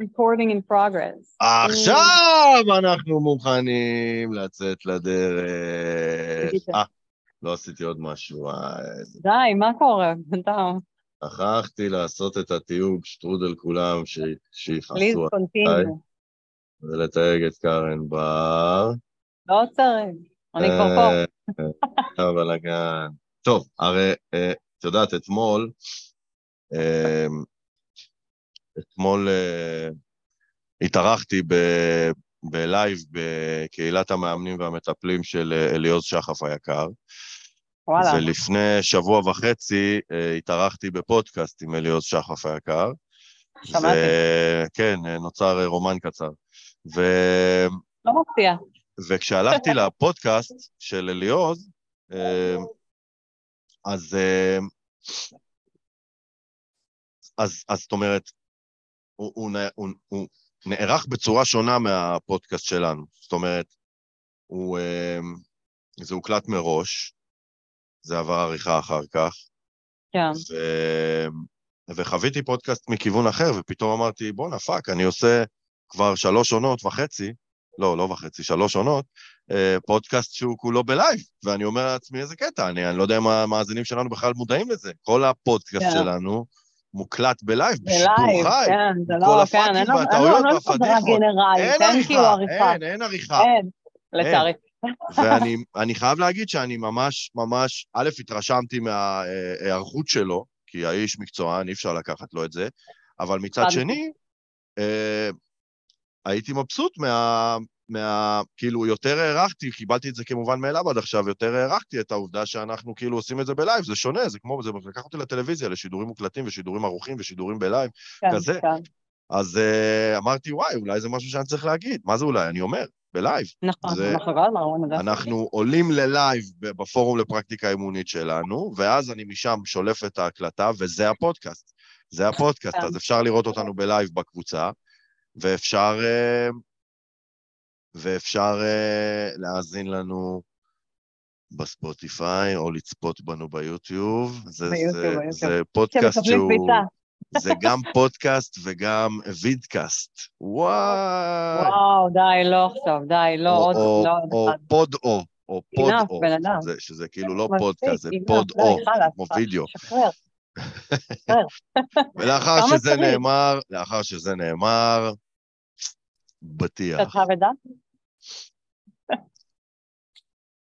recording in progress. עכשיו אנחנו מוכנים לצאת לדרך. אה, לא עשיתי עוד משהו. אה, די, מה קורה? בינתיים. שכחתי לעשות את התיוג שטרודל כולם, שיכעסו קונטיניו. ולתייג את קארן בר. לא צריך, אני כבר פה. אבל הגן. טוב, הרי אה, את יודעת, אתמול, אה, אתמול uh, התארחתי ב- בלייב בקהילת המאמנים והמטפלים של uh, אליעוז שחף היקר. וואלה. ולפני שבוע וחצי uh, התארחתי בפודקאסט עם אליעוז שחף היקר. שמעתי. כן, נוצר רומן קצר. ו... לא מפתיע. וכשהלכתי לפודקאסט של אליעוז, אז, אז, אז זאת אומרת, הוא, הוא, הוא, הוא נערך בצורה שונה מהפודקאסט שלנו. זאת אומרת, הוא, אמ, זה הוקלט מראש, זה עבר עריכה אחר כך. כן. ו... וחוויתי פודקאסט מכיוון אחר, ופתאום אמרתי, בואנה, fuck, אני עושה כבר שלוש עונות וחצי, לא, לא וחצי, שלוש עונות, אה, פודקאסט שהוא כולו בלייב, ואני אומר לעצמי, איזה קטע, אני, אני לא יודע אם המאזינים שלנו בכלל מודעים לזה. כל הפודקאסט כן. שלנו מוקלט בלייב, בשידור חי. כן, זה לא, כן, אין לו חזרה גנרלית, אין כאילו עריכה. אין, אין עריכה. אין, לצערי. ואני חייב להגיד שאני ממש, ממש, א', התרשמתי מההיערכות שלו, כי האיש מקצוען, אי אפשר לקחת לו את זה, אבל מצד שני, אה, הייתי מבסוט מה... מה... כאילו, יותר הערכתי, קיבלתי את זה כמובן מאליו עד עכשיו, יותר הערכתי את העובדה שאנחנו כאילו עושים את זה בלייב, זה שונה, זה כמו, זה לקח אותי לטלוויזיה, לשידורים מוקלטים ושידורים ערוכים ושידורים בלייב, כן, כזה. כן. אז אה, אמרתי, וואי, אולי זה משהו שאני צריך להגיד. מה זה אולי? אני אומר, בלייב. נכון, זה... אנחנו עולים ללייב בפורום לפרקטיקה אימונית שלנו, ואז אני משם שולף את ההקלטה, וזה הפודקאסט. זה הפודקאסט, כן. אז אפשר לראות אותנו בלייב בקבוצה, ואפשר... Uh, ואפשר uh, להאזין לנו בספוטיפיי, או לצפות בנו ביוטיוב. זה, ביוטיוב, זה, ביוטיוב. זה פודקאסט שהוא... זה גם פודקאסט וגם וידקאסט. וואו. וואו, די, לא עכשיו, די, לא או, עוד, או, לא או או, או פוד enough, או. בן אדם. זה, שזה כאילו לא פודקאסט, זה enough, פוד די, או, חלאס, כמו וידאו. ולאחר שזה? נאמר, לאחר שזה נאמר, בטיח.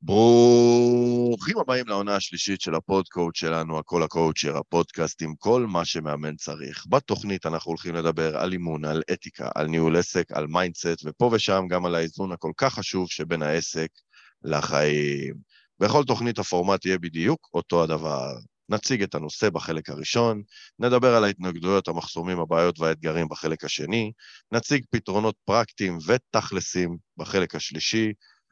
ברוכים הבאים לעונה השלישית של הפודקאסט שלנו, הכל הקואוצ'ר, הפודקאסט עם כל מה שמאמן צריך. בתוכנית אנחנו הולכים לדבר על אימון, על אתיקה, על ניהול עסק, על mindset, ופה ושם גם על האיזון הכל כך חשוב שבין העסק לחיים. בכל תוכנית הפורמט יהיה בדיוק אותו הדבר. נציג את הנושא בחלק הראשון, נדבר על ההתנגדויות, המחסומים, הבעיות והאתגרים בחלק השני, נציג פתרונות פרקטיים ותכלסים בחלק השלישי,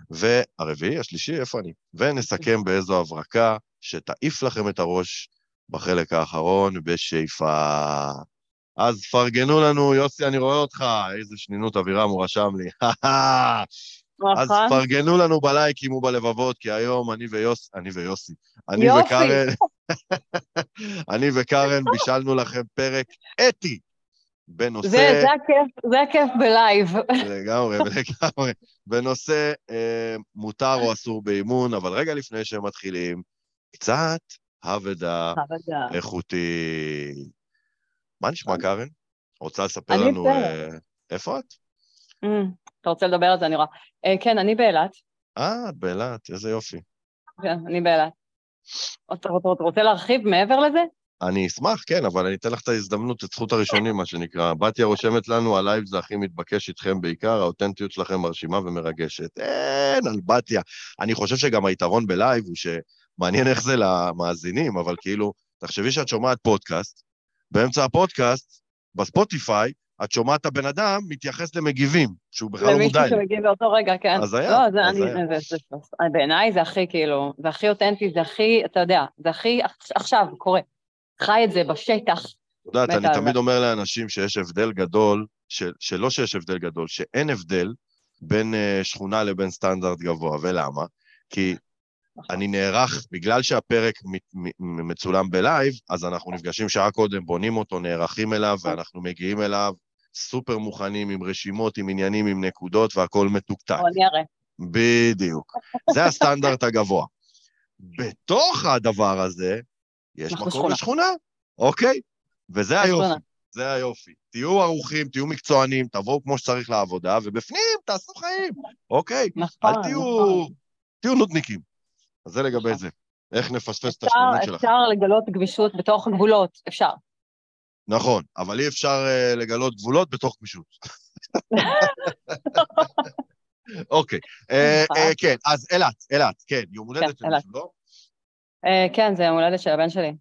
והרביעי, השלישי, איפה אני? ונסכם באיזו הברקה שתעיף לכם את הראש בחלק האחרון בשאיפה. אז פרגנו לנו, יוסי, אני רואה אותך, איזה שנינות אבירם הוא רשם לי. אז נכון. פרגנו לנו בלייקים ובלבבות, כי היום אני ויוסי, אני ויוסי, אני. וקארן, אני וקארן בישלנו לכם פרק אתי בנושא... זה זה הכיף, זה הכיף בלייב. לגמרי, לגמרי. בנושא אה, מותר או אסור באימון, אבל רגע לפני שהם מתחילים, קצת אבדה. איכותי. מה נשמע, קארן? רוצה לספר לנו... אה, איפה את? אמ, אתה רוצה לדבר על זה, אני רואה. אה, כן, אני באילת. אה, את באילת, איזה יופי. כן, אני באילת. אתה רוצה להרחיב מעבר לזה? אני אשמח, כן, אבל אני אתן לך את ההזדמנות, את זכות הראשונים, מה שנקרא. בתיה רושמת לנו, הלייב זה הכי מתבקש איתכם בעיקר, האותנטיות שלכם מרשימה ומרגשת. אין, על בתיה. אני חושב שגם היתרון בלייב הוא שמעניין איך זה למאזינים, אבל כאילו, תחשבי שאת שומעת פודקאסט, באמצע הפודקאסט, בספוטיפיי, את שומעת את הבן אדם מתייחס למגיבים, שהוא בכלל לא מודע למישהו. שמגיב באותו רגע, כן. אז היה, לא, זה אז אני, היה. זה- זה- זה- בעיניי זה הכי כאילו, זה הכי אותנטי, זה הכי, אתה יודע, זה הכי עכ- עכשיו, קורה. חי את זה בשטח. את יודעת, אני תמיד. אומר לאנשים שיש הבדל גדול, של, שלא שיש הבדל גדול, שאין הבדל בין uh, שכונה לבין סטנדרט גבוה, ולמה? כי אני נערך, בגלל שהפרק מצולם בלייב, אז אנחנו נפגשים שעה קודם, בונים אותו, נערכים אליו, ואנחנו מגיעים אליו סופר מוכנים, עם רשימות, עם עניינים, עם נקודות, והכול מתוקתק. בוא נראה. בדיוק. זה הסטנדרט הגבוה. בתוך הדבר הזה, יש מקום שכונה. לשכונה, אוקיי? וזה יש היופי. זה היופי. תהיו ערוכים, תהיו מקצוענים, תבואו כמו שצריך לעבודה, ובפנים תעשו חיים, אוקיי? נכון, אל תהיו, נכון. תהיו נודניקים. אז זה לגבי נכון. זה. איך נפספס את אפשר, השכנות שלכם. אפשר לגלות גמישות בתוך הגבולות, אפשר. נכון, אבל אי אפשר uh, לגלות גבולות בתוך גמישות. אוקיי, נכון. אה, כן, אז אילת, אילת, כן, יום הולדת של אילת. מישהו, לא? אה, כן, זה יום הולדת של הבן שלי.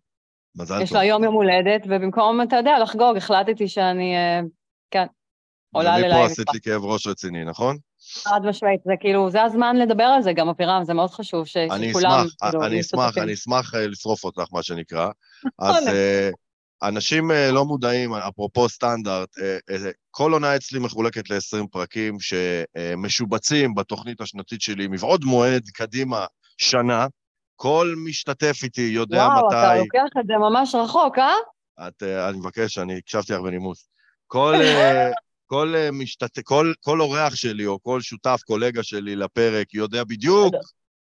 מזל יש טוב. לו היום יום הולדת, ובמקום, אתה יודע, לחגוג, החלטתי שאני, אה, כן, עולה אני פה עשית. לי כאב ראש רציני, נכון? חד משמעית, זה כאילו, זה הזמן לדבר על זה גם, אבירם, זה מאוד חשוב שכולם, אשמח, כאילו, אני אשמח. אני אשמח לשרוף אותך, מה שנקרא. אז נכון. אה, אנשים אה, לא מודעים, אפרופו סטנדרט, אה, אה, כל עונה אצלי מחולקת ל-20 פרקים שמשובצים בתוכנית השנתית שלי מבעוד מועד קדימה שנה. כל משתתף איתי יודע וואו, אתה מתי... לוקח את זה ממש רחוק, אה? את, אני מבקש, אני הקשבתי לך בנימוס. כל, כל, משתת... כל, כל אורח שלי או כל שותף, קולגה שלי לפרק, יודע בדיוק.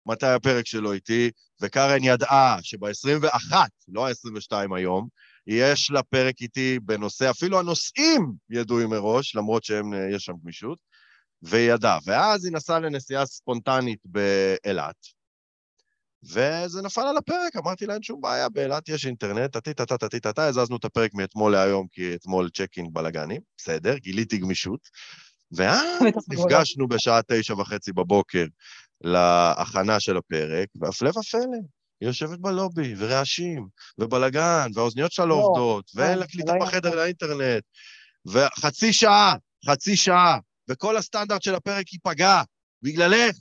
מתי הפרק שלו איתי, וקארן ידעה שב-21, לא ה-22 היום, יש לה פרק איתי בנושא, אפילו הנושאים ידועים מראש, למרות שיש שם גמישות, והיא ידעה. ואז היא נסעה לנסיעה ספונטנית באילת, וזה נפל על הפרק, אמרתי לה, אין שום בעיה, באילת יש אינטרנט, טטי-טטה, הזזנו את הפרק מאתמול להיום, כי אתמול fucking בלאגנים, בסדר, גיליתי גמישות. ואז. נפגשנו בשעה תשע וחצי בבוקר להכנה של הפרק, והפלא ופלא, היא יושבת בלובי, ורעשים, ובלאגן, והאוזניות שלה לא לא, עובדות, ואין לא, לה זה קליטה לא בחדר. לאינטרנט, וחצי שעה, חצי שעה, וכל הסטנדרט של הפרק ייפגע, בגללך.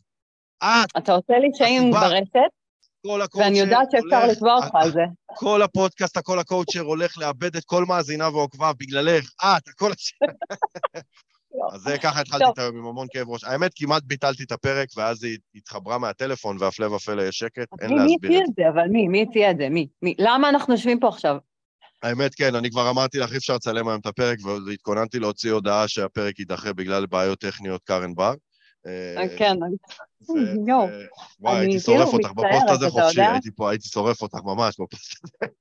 את, אתה עושה לי שיים הסיבה- ברשת, ואני יודעת שאפשר לתבוע אותך על זה. כל הפודקאסט, הכל הקואוצ'ר הולך לאבד את כל מאזיניו ועוקביו בגללך. את, הכל... הש- אז זה ככה התחלתי. את היום עם המון כאב ראש. האמת, כמעט ביטלתי את הפרק, ואז היא התחברה מהטלפון, והפלא ופלא יש שקט, אין מי מי להסביר הציע את זה. אבל מי? מי הציע את זה? מי? מי? למה אנחנו יושבים פה עכשיו? האמת, כן, אני כבר אמרתי לך, אי אפשר לצלם היום את הפרק, והתכוננתי להוציא הודעה שהפרק יידחה בגלל בעיות טכניות קארן בר. אה, כן, יואו. ו- וואי, הייתי שורף כאילו אותך בפוסט הזה חופשי? הייתי פה, הייתי שורף אותך ממש בפוסט הזה.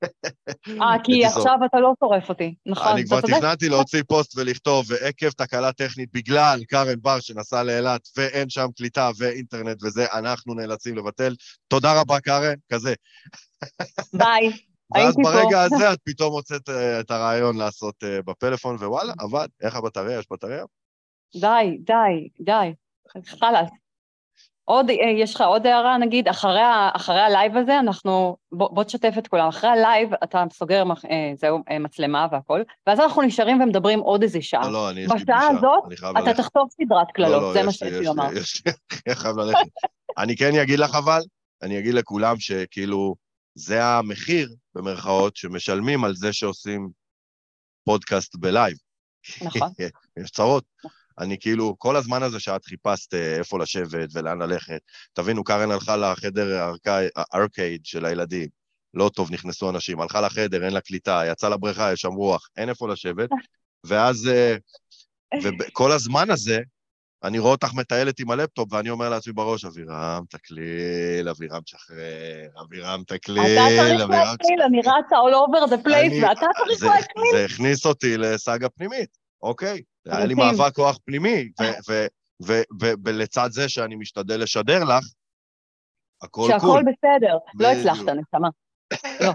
אה, כי שורף. עכשיו אתה לא שורף אותי, נכון, אני כבר. תכננתי להוציא פוסט ולכתוב, ועקב תקלה טכנית בגלל קארן בר שנסע לאילת ואין שם קליטה ואינטרנט וזה, אנחנו נאלצים לבטל. תודה רבה, קארן, כזה. ביי. ואז הייתי פה. ברגע הזה את פתאום מוצאת אה, את הרעיון לעשות אה, בפלאפון, ווואלה, עבד. איך הבטריה? יש בטריה? די, די, די. חלאס. עוד, אה, יש לך עוד הערה, נגיד, אחרי, אחרי הלייב הזה, אנחנו, בוא, בוא תשתף את כולם. אחרי הלייב אתה סוגר, מח- אה, זהו, אה, מצלמה והכל, ואז אנחנו נשארים ומדברים עוד איזה שעה. לא, לא, אני, יש לי בשעה פגישה. הזאת אני חייב אתה ללכת. תכתוב סדרת לא, קללות, לא, זה מה שיש יש לי לומר. לי, יש לי, אני חייב ללכת. אני כן אגיד לך אבל, אני אגיד לכולם שכאילו, זה המחיר, במרכאות, שמשלמים על זה שעושים פודקאסט בלייב. נכון. יש צרות. אני כאילו, כל הזמן הזה שאת חיפשת אה, איפה לשבת ולאן ללכת, תבינו, קארן הלכה לחדר ה arca- ה arcade של הילדים, לא טוב, נכנסו אנשים, הלכה לחדר, אין לה קליטה, יצאה לבריכה, יש שם רוח, אין איפה לשבת, ואז, אה, וכל הזמן הזה, אני רואה אותך מטיילת עם הלפטופ, ואני אומר לעצמי בראש, אבירם, תקליל, אבירם, תשחרר, אבירם, תקליל, אתה צריך אבירם, להקליל, אני רצה all over the place, ואתה צריך להקליל. זה הכניס אותי לסאגה פנימית, אוקיי? היה לי. מאבק כוח פנימי, ולצד זה שאני משתדל לשדר לך, הכל שהכל cool. בסדר. לא. הצלחת, נשמה. לא,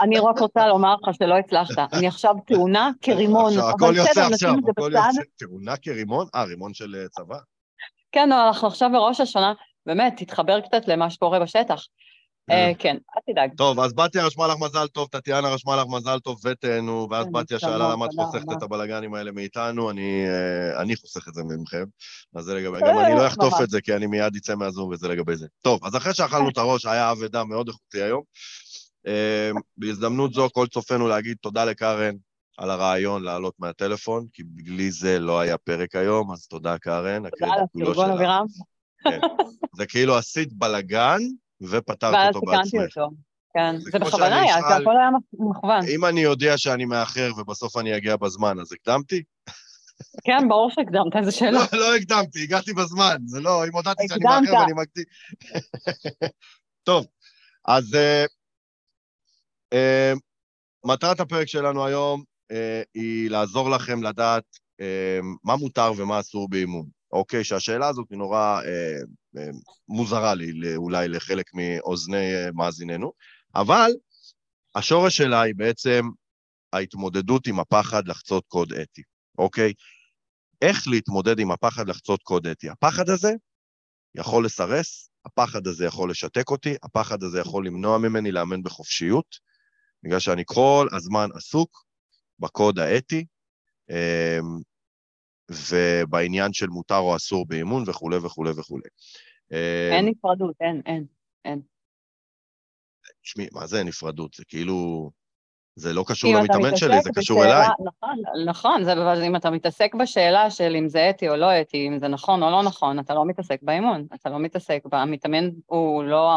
אני רק רוצה לומר לך שלא הצלחת. אני עכשיו טעונה כרימון, עכשיו, הכל יוצא בסדר, עכשיו, הכל. יוצא. תאונה כרימון? אה, רימון של אה, צבא? כן, אבל אנחנו עכשיו בראש השנה, באמת, תתחבר קצת למה שקורה בשטח. אה, כן, אל תדאג. טוב, אז בתיה רשמה לך מזל טוב, טטיאנה רשמה לך מזל טוב ותהנו, ואז כן, בתיה שאלה למה את חוסכת. את הבלגנים האלה מאיתנו, אני אה, אני חוסך את זה מכם, אז זה לגבי, אה, גם אני לא אחטוף. את זה, כי אני מיד אצא מהזום וזה לגבי זה. טוב, אז אחרי שאכלנו את הראש, היה אבדה מאוד איכותי היום. אה, בהזדמנות זו, כל צופינו להגיד תודה לקארן על הרעיון לעלות מהטלפון, כי בלי זה לא היה פרק היום, אז תודה קארן, תודה על הפרגון. אבירם. זה כאילו עשית בלגן ופתרת ואז אותו תיקנתי בעצמך. אותו. כן, זה זה בכוונה היה, זה הכל היה מכוון. אם אני יודע שאני מאחר ובסוף אני אגיע בזמן, אז הקדמתי? כן, ברור שהקדמת, איזה שאלה. לא, לא הקדמתי, הגעתי בזמן. זה לא, אם הודעתי שאני. מאחר ואני מקדים. טוב, אז אה, אה, מטרת הפרק שלנו היום אה, היא לעזור לכם לדעת אה, מה מותר ומה אסור באימון. אוקיי, שהשאלה הזאת היא נורא אה, אה, מוזרה לי, אולי לחלק מאוזני אה, מאזיננו, אבל השורש שלה היא בעצם ההתמודדות עם הפחד לחצות קוד אתי, אוקיי? איך להתמודד עם הפחד לחצות קוד אתי? הפחד הזה יכול לסרס, הפחד הזה יכול לשתק אותי, הפחד הזה יכול למנוע ממני לאמן בחופשיות, בגלל שאני כל הזמן עסוק בקוד האתי, אמ, ובעניין של מותר או אסור באימון וכולי וכולי וכולי. אין נפרדות, אין, אין. תשמעי, מה זה נפרדות? זה כאילו... זה לא קשור למתאמן שלי, זה קשור בשאלה- אליי. נכון, נכון, זה, אבל אם אתה מתעסק בשאלה של אם זה אתי או לא אתי, אם זה נכון או לא נכון, אתה לא מתעסק באימון, אתה לא מתעסק, המתאמן הוא לא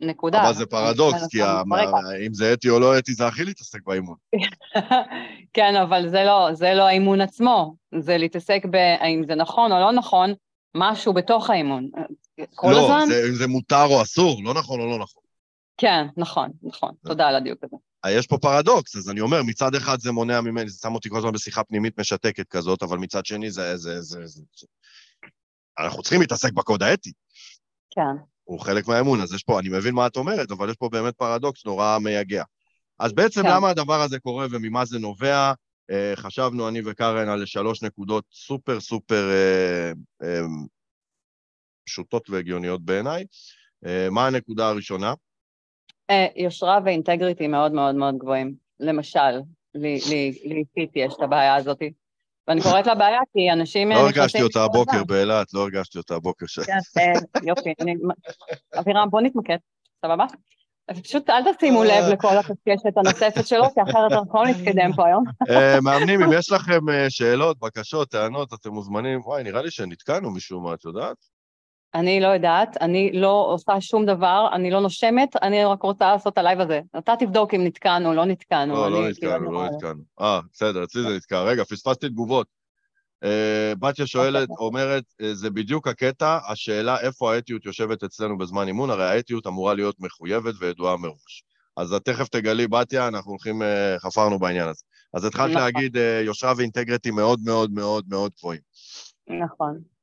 ה- הנקודה. אבל זה פרדוקס, כי. אם זה אתי או לא אתי, זה הכי להתעסק באימון. כן, אבל זה לא, זה לא האימון עצמו, זה להתעסק בהאם זה נכון או לא נכון, משהו בתוך האימון. כל לא, הזמן? זה- אם זה מותר או אסור, לא נכון או לא נכון. כן, נכון, נכון, תודה על הדיוק הזה. יש פה פרדוקס, אז אני אומר, מצד אחד זה מונע ממני, זה שם אותי כל הזמן בשיחה פנימית משתקת כזאת, אבל מצד שני זה... זה, זה, זה, זה. אנחנו צריכים להתעסק בקוד האתי, כן, הוא חלק מהאמון, אז יש פה, אני מבין מה את אומרת, אבל יש פה באמת פרדוקס נורא מייגע. אז בעצם כן. למה הדבר הזה קורה וממה זה נובע? אה, חשבנו אני וקארן על שלוש נקודות סופר סופר אה, אה, פשוטות והגיוניות בעיניי. אה, מה הנקודה הראשונה? אה, יושרה ואינטגריטי מאוד מאוד מאוד גבוהים. למשל, לי אישית יש את הבעיה הזאת. ואני קוראת לה בעיה כי אנשים... אה, לא הרגשתי אותה הבוקר. באילת, לא הרגשתי אותה הבוקר ש... כן, אה, יופי, אני... אבירם, בוא נתמקד, סבבה? פשוט אל תשימו לב לכל הקשקשת הנוספת שלו, כי אחרת אנחנו לא נתקדם פה היום. אה, מאמנים, אם יש לכם אה, שאלות, בקשות, טענות, אתם מוזמנים. וואי, נראה לי שנתקענו משום מה, את יודעת? אני לא יודעת, אני לא עושה שום דבר, אני לא נושמת, אני רק רוצה לעשות הלייב הזה. אתה תבדוק אם נתקענו, לא נתקענו. לא, לא כאילו נתקענו, לא נתקענו. אה, בסדר, אצלי זה נתקע. רגע, פספסתי תגובות. אה, בתיה שואלת, אומרת, אה, זה בדיוק הקטע, השאלה איפה האתיות יושבת אצלנו בזמן אימון, הרי האתיות אמורה להיות מחויבת וידועה מראש. אז תכף תגלי, בתיה, אנחנו הולכים, אה, חפרנו בעניין הזה. אז התחלת נכון. להגיד, אה, יושרה ואינטגריטי מאוד מאוד מאוד מאוד גבוהים. נכון.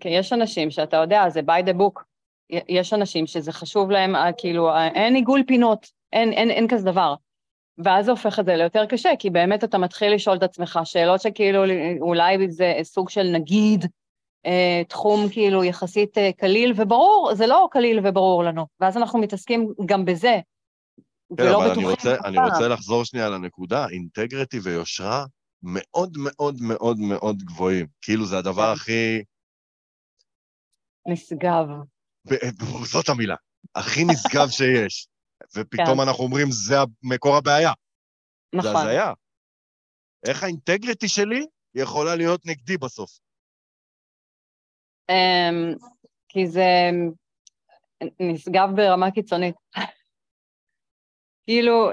כי יש אנשים שאתה יודע, זה by the book. יש אנשים שזה חשוב להם, אה, כאילו, אה, אין עיגול פינות, אין, אין, אין כזה דבר. ואז זה הופך את זה ליותר קשה, כי באמת אתה מתחיל לשאול את עצמך שאלות שכאילו אולי זה סוג של נגיד, אה, תחום כאילו יחסית אה, קליל וברור, זה לא קליל וברור לנו, ואז אנחנו מתעסקים גם בזה, כן, אבל אני רוצה, אני. רוצה לחזור שנייה לנקודה, אינטגריטי ויושרה מאוד מאוד מאוד מאוד גבוהים. כאילו זה הדבר כן. הכי, נשגב. זאת המילה, הכי נשגב שיש. ופתאום כן. אנחנו אומרים, זה מקור הבעיה. זה נכון. הזיה. איך האינטגריטי שלי יכולה להיות נגדי בסוף? אמ, כי זה נשגב ברמה קיצונית. כאילו,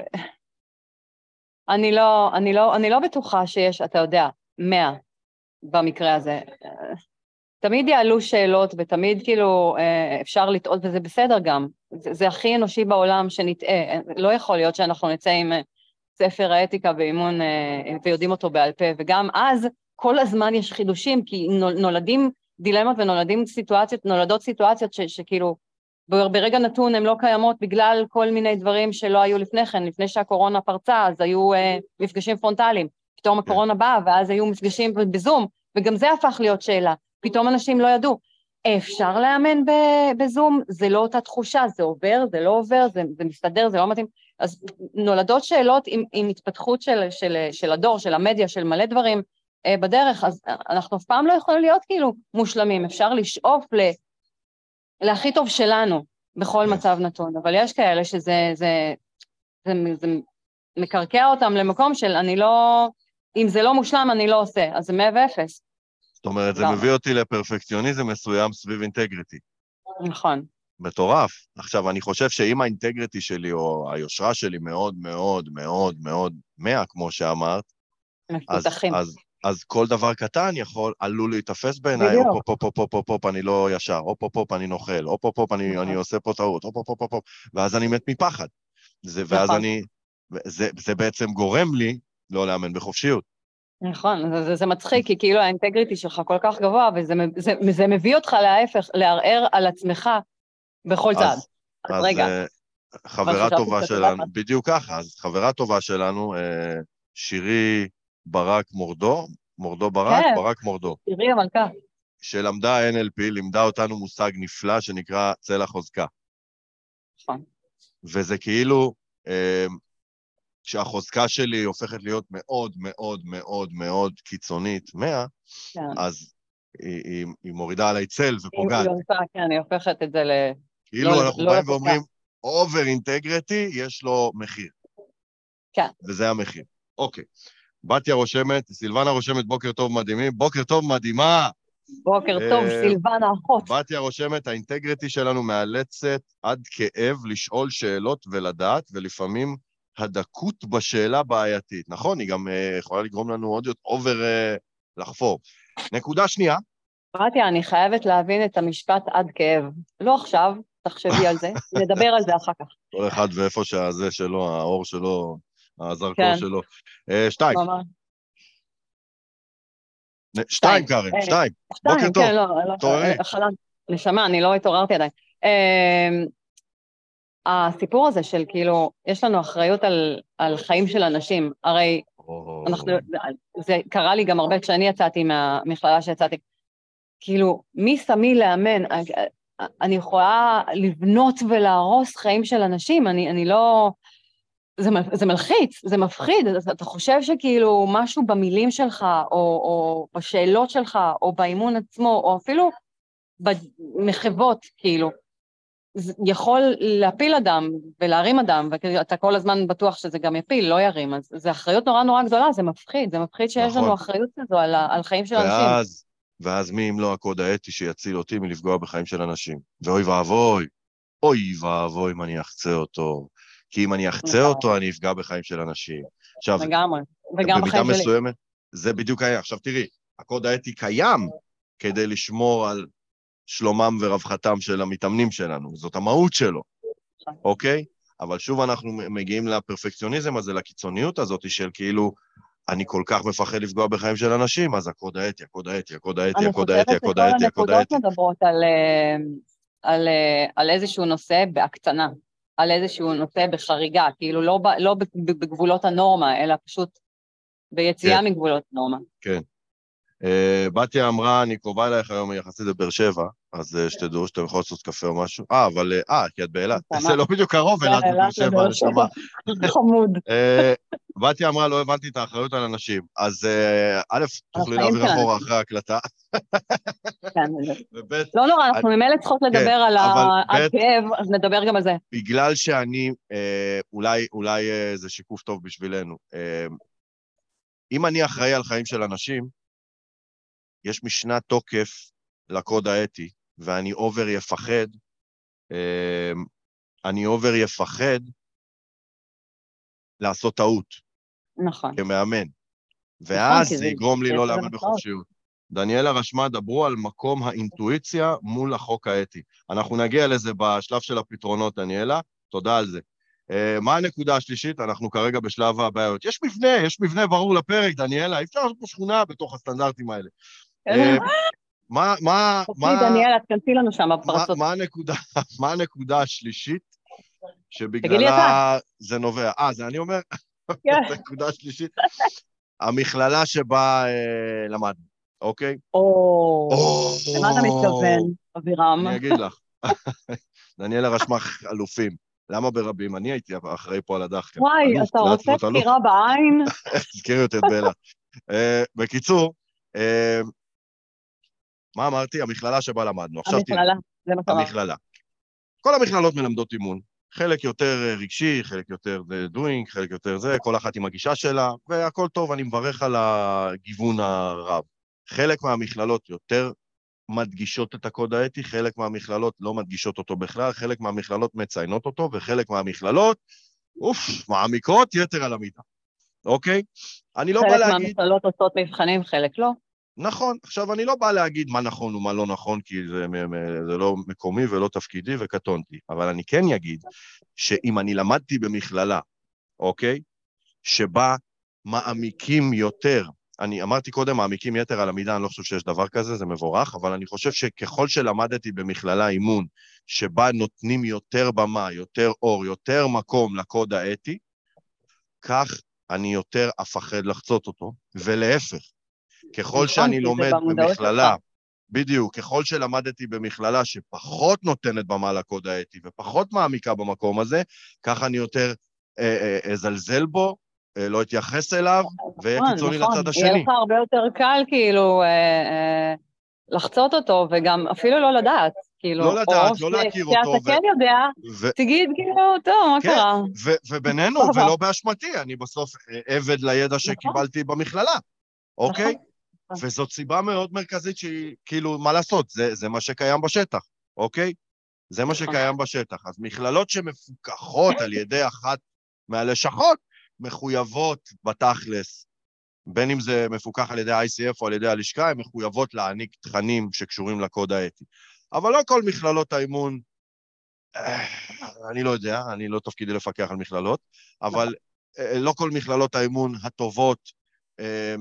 אני לא, אני לא, אני לא בטוחה שיש, אתה יודע, מאה במקרה הזה. תמיד יעלו שאלות ותמיד כאילו אה, אפשר לטעות וזה בסדר גם. זה, זה הכי אנושי בעולם שנטעה. לא יכול להיות שאנחנו נצא עם אה, ספר האתיקה ואימון אה, ויודעים אותו בעל פה, וגם אז כל הזמן יש חידושים, כי נול- נולדים דילמות ונולדים סיטואציות, נולדות סיטואציות ש, שכאילו בר- ברגע נתון הן לא קיימות בגלל כל מיני דברים שלא היו לפני כן, לפני שהקורונה פרצה, אז היו אה, מפגשים פרונטליים, פתאום הקורונה באה ואז היו מפגשים בזום, וגם זה הפך להיות שאלה. פתאום אנשים לא ידעו. אפשר לאמן בזום? זה לא אותה תחושה, זה עובר, זה לא עובר, זה, זה מסתדר, זה לא מתאים. אז נולדות שאלות עם, עם התפתחות של, של, של הדור, של המדיה, של מלא דברים אה, בדרך, אז אנחנו אף פעם לא יכולים להיות כאילו מושלמים, אפשר לשאוף ל, להכי טוב שלנו בכל כן. מצב נתון, אבל יש כאלה שזה זה, זה, זה מקרקע אותם למקום של אני לא, אם זה לא מושלם אני לא עושה, אז זה מאה ואפס, זאת אומרת, זה? מביא אותי לפרפקציוניזם מסוים סביב integrity. נכון. מטורף. עכשיו, אני חושב שאם ה integrity שלי או היושרה שלי מאוד מאוד מאוד מאוד מאה, כמו שאמרת, אז. אז אז כל דבר קטן יכול, עלול להיתפס בעיניי. הופ, הופ, הופ, הופ, הופ, הופ, אני לא ישר, הופ, הופ, הופ, אני נוכל, הופ, הופ, הופ, אני, נכון. אני עושה פה טעות, הופ, הופ, הופ, הופ, הופ, ואז אני מת מפחד. זה, ואז נכון. אני, זה, זה בעצם גורם לי לא לאמן בחופשיות. נכון, זה, זה, זה מצחיק, כי כאילו האינטגריטי שלך כל כך גבוה, וזה זה, זה מביא אותך להפך, לערער על עצמך בכל צעד. אז, אז אז רגע, אה, חברה טובה שלנו. בדיוק ככה, אז חברה טובה שלנו, אה, שירי ברק מורדו, מורדו ברק, כן. ברק מורדו, תראי המלכה. שלמדה NLP, לימדה אותנו מושג נפלא שנקרא צלע חוזקה. נכון. וזה כאילו, כשהחוזקה שלי הופכת להיות מאוד מאוד מאוד מאוד קיצונית, 100, כן. אז היא, היא, היא מורידה עליי צל ופוגעת. היא עושה, כן, היא הופכת את זה ל... כאילו לא- אנחנו לא באים. ואומרים, over integrity, יש לו מחיר. כן. וזה המחיר. אוקיי. בתיה רושמת, סילבנה רושמת, בוקר טוב מדהימים. בוקר טוב מדהימה. בוקר טוב, אה, סילבנה אחות. בתיה רושמת, האינטגריטי שלנו מאלצת עד כאב לשאול שאלות ולדעת, ולפעמים הדקות בשאלה בעייתית. נכון, היא גם אה, יכולה לגרום לנו עוד יותר אובר אה, לחפור. נקודה שנייה, בתיה, אני חייבת להבין את המשפט עד כאב. לא עכשיו, תחשבי על זה, נדבר על זה אחר כך. כל אחד ואיפה שהזה שלו, האור שלו, הזרקור כן. שלו. אה, שתיים, שתיים, אה, שתיים. שתיים, בוקר טוב. כן, לא, לא. חלמת. נשמה, אני לא התעוררתי עדיין. הסיפור הזה של כאילו, יש לנו אחריות על, על חיים של אנשים. הרי או, אנחנו, זה קרה לי גם הרבה כשאני יצאתי מהמכללה שיצאתי. כאילו, מי שמי לאמן? אני יכולה לבנות ולהרוס חיים של אנשים, אני, אני לא... זה, זה מלחיץ, זה מפחיד, אתה חושב שכאילו משהו במילים שלך, או, או בשאלות שלך, או באימון עצמו, או אפילו במחוות, כאילו, יכול להפיל אדם ולהרים אדם, ואתה כל הזמן בטוח שזה גם יפיל, לא ירים, אז זו אחריות נורא נורא גדולה, זה מפחיד, זה מפחיד שיש נכון. לנו אחריות כזו על, על חיים של אנשים. ואז, ואז מי אם לא הקוד האתי שיציל אותי מלפגוע בחיים של אנשים? ואוי ואבוי, אוי ואבוי אם אני אחצה אותו. כי אם אני אחצה נכון. אותו, אני אפגע בחיים של אנשים. עכשיו, לגמרי, וגם בחיים שלי. מסוימת, זה בדיוק היה. עכשיו תראי, הקוד האתי קיים כדי לשמור על שלומם ורווחתם של המתאמנים שלנו, זאת המהות שלו. אוקיי? אבל שוב אנחנו מגיעים לפרפקציוניזם הזה, לקיצוניות הזאת של כאילו, אני כל כך מפחד לפגוע בחיים של אנשים, אז הקוד האתי, הקוד האתי, הקוד האתי, אני הקוד חושבת האתי, שכל הקוד האתי, הקוד הנקודות האתי. מדברות על, אה, על, אה, על איזשהו נושא בהקצנה, על איזשהו נושא בחריגה, כאילו לא, לא בגבולות הנורמה, אלא פשוט ביציאה כן. מגבולות נורמה. אה, בתיה אמרה, אני קרובה אלייך היום יחסית לבאר שבע, אז אה, שתדעו שאתם יכולים לעשות קפה או משהו. אה, אבל, אה, אה, כי את באילת. ממש. זה לא בדיוק קרוב אילת אילת שבע, לבאר נשמה. חמוד. אה, בתיה אמרה, לא הבנתי את האחריות על אנשים. אז אה, א', תוכלי להעביר. אחורה אחרי ההקלטה, כן, לא נורא, אנחנו ממילא צריכות לדבר על כן, ה- ב'- הכאב, אז נדבר גם על זה. בגלל שאני, אה, אולי, אולי אה, זה שיקוף טוב בשבילנו. אה, אם אני אחראי על חיים של אנשים, יש משנת תוקף לקוד האתי, ואני over יפחד, אה, אני over יפחד לעשות טעות נכון. כמאמן. ואז כי זה יגרום לי לא לאמן. בחופשיות. דניאלה רשמה, דברו על מקום האינטואיציה מול החוק האתי. אנחנו נגיע לזה בשלב של הפתרונות, דניאלה, תודה על זה. Uh, מה הנקודה השלישית? אנחנו כרגע בשלב הבעיות. יש מבנה, יש מבנה ברור לפרק, דניאלה, אי אפשר לעשות פה שכונה בתוך הסטנדרטים האלה. אה, מה, מה, תקשיבי, מה, דניאלה, תכנסי לנו שם מה, בפרצות. מה, הנקודה, מה הנקודה השלישית שבגללה זה נובע? אה, זה אני אומר? כן. הנקודה השלישית. המכללה שבה אה, למדנו, אוקיי? או, למה אתה מתכוון, אבירם? אני אגיד לך. דניאלה רשמה אלופים. למה ברבים? אני הייתי אחראי פה על הדחקה. וואי, אתה רוצה. סקירה בעין? תזכרי אותי את באילת. אה, בקיצור, אה, מה אמרתי? המכללה שבה למדנו. עכשיו המכללה, זה מה שאמרת. המכללה. כל המכללות מלמדות אימון. חלק יותר אה, רגשי, חלק יותר זה doing, חלק יותר זה, כל אחת עם הגישה שלה, והכל טוב, אני מברך על הגיוון הרב. חלק מהמכללות יותר מדגישות את הקוד האתי, חלק מהמכללות לא מדגישות אותו בכלל, חלק מהמכללות מציינות אותו, וחלק מהמכללות, אוף, מעמיקות יתר על המידה. אוקיי? אני לא בא חלק להגיד... מהמכללות עושות מבחנים, חלק לא. נכון. עכשיו, אני לא בא להגיד מה נכון ומה לא נכון, כי זה, זה לא מקומי ולא תפקידי וקטונתי, אבל אני כן אגיד שאם אני למדתי במכללה, אוקיי? שבה מעמיקים יותר, אני אמרתי קודם, מעמיקים יתר על המידה, אני לא חושב שיש דבר כזה, זה מבורך, אבל אני חושב שככל שלמדתי במכללה אימון, שבה נותנים יותר במה, יותר אור, יותר מקום לקוד האתי, כך אני יותר אפחד לחצות אותו, ולהפך. ככל נכון, שאני לומד במכללה, שלך. בדיוק, ככל שלמדתי במכללה שפחות נותנת במה לקוד האתי ופחות מעמיקה במקום הזה, כך אני יותר אה, אה, אזלזל בו, אה, לא אתייחס אליו, ואהיה נכון, קיצוני נכון. לצד יהיה השני. לך הרבה יותר קל כאילו לחצות אותו, וגם אפילו לא לדעת. כאילו, לא לדעת, לא להכיר אותו, כשאתה כן יודע, ו- תגיד כאילו, טוב, מה כן, קרה? ו- ובינינו. ולא באשמתי, אני בסוף עבד לידע שקיבלתי במכללה, אוקיי? נכון. וזאת סיבה מאוד מרכזית שהיא, כאילו, מה לעשות, זה, זה מה שקיים בשטח, אוקיי? זה מה נכון. שקיים בשטח. אז מכללות שמפוקחות על ידי אחת מהלשכות, מחויבות בתכלס, בין אם זה מפוקח על ידי ה-ICF או על ידי הלשכה, הן מחויבות להעניק תכנים שקשורים לקוד האתי. אבל לא כל מכללות האימון, אה, אני לא יודע, אני לא תפקידי לפקח על מכללות, אבל אה, לא כל מכללות האימון הטובות אה, אה,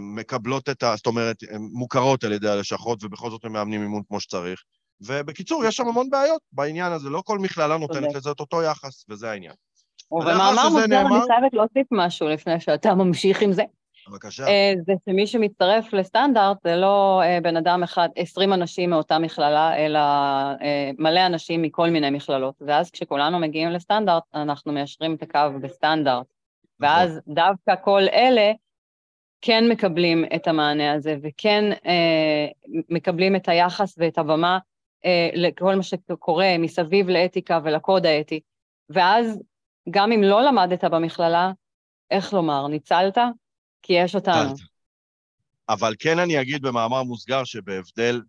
מקבלות את ה... זאת אומרת, הן מוכרות על ידי הלשכות, ובכל זאת הם מאמנים אימון כמו שצריך. ובקיצור, יש שם המון בעיות בעניין הזה, לא כל מכללה נותנת צודק. לזה את אותו יחס, וזה העניין. ובמאמר מוסגר נאמר- אני חייבת להוסיף משהו לפני שאתה ממשיך עם זה. בבקשה. אה, זה שמי שמצטרף לסטנדרט זה לא אה, בן אדם אחד, 20 אנשים מאותה מכללה, אלא אה, מלא אנשים מכל מיני מכללות. ואז כשכולנו מגיעים לסטנדרט, אנחנו מיישרים את הקו בסטנדרט. ואז דווקא כל אלה כן מקבלים את המענה הזה, וכן אה, מקבלים את היחס ואת הבמה אה, לכל מה שקורה מסביב לאתיקה ולקוד האתי. ואז גם אם לא למדת במכללה, איך לומר, ניצלת? כי יש אותנו. אבל כן אני אגיד במאמר מוסגר שבהבדל,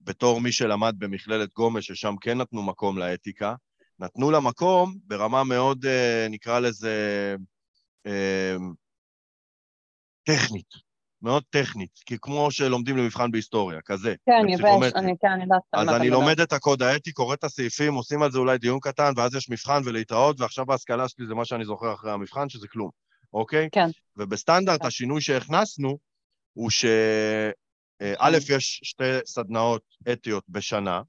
בתור מי שלמד במכללת גומש, ששם כן נתנו מקום לאתיקה, נתנו לה מקום ברמה מאוד, אה, נקרא לזה, אה, טכנית, מאוד טכנית, כי כמו שלומדים למבחן בהיסטוריה, כזה, כן, יבש. אני כן, אני יודעת על אז אני. לומד את הקוד האתי, קורא את הסעיפים, עושים על זה אולי דיון קטן, ואז יש מבחן ולהתראות, ועכשיו ההשכלה שלי זה מה שאני זוכר אחרי המבחן, שזה כלום, אוקיי? כן. ובסטנדרט, כן. השינוי שהכנסנו, הוא ש... אה, א', יש שתי סדנאות אתיות בשנה,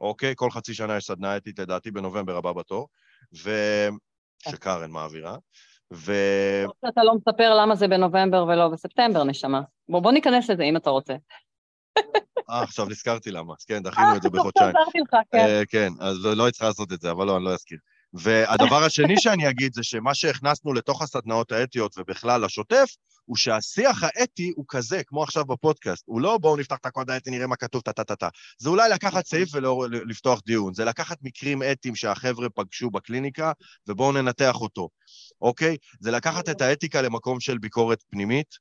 אוקיי? כל חצי שנה יש סדנה אתית, לדעתי בנובמבר הבא בתור, ו... כן. שקארן מעבירה, ו... אתה לא מספר למה זה בנובמבר ולא בספטמבר, נשמה. בוא, בוא ניכנס לזה אם אתה רוצה. אה, עכשיו נזכרתי למה, כן, דחינו את זה אה, בחודשיים. עזרתי לך, כן. אה, כן, אז לא לא היית צריכה לעשות את זה, אבל לא, אני לא אזכיר. והדבר השני שאני אגיד זה שמה שהכנסנו לתוך הסדנאות האתיות ובכלל לשוטף, הוא שהשיח האתי הוא כזה, כמו עכשיו בפודקאסט. הוא לא בואו נפתח את הקוד האתי, נראה מה כתוב, טה-טה-טה. זה אולי לקחת סעיף ולפתוח דיון. זה לקחת מקרים אתיים שהחבר'ה פגשו בקליניקה, ובואו ננתח אותו, אוקיי? זה לקחת את האתיקה למקום של ביקורת פנימית,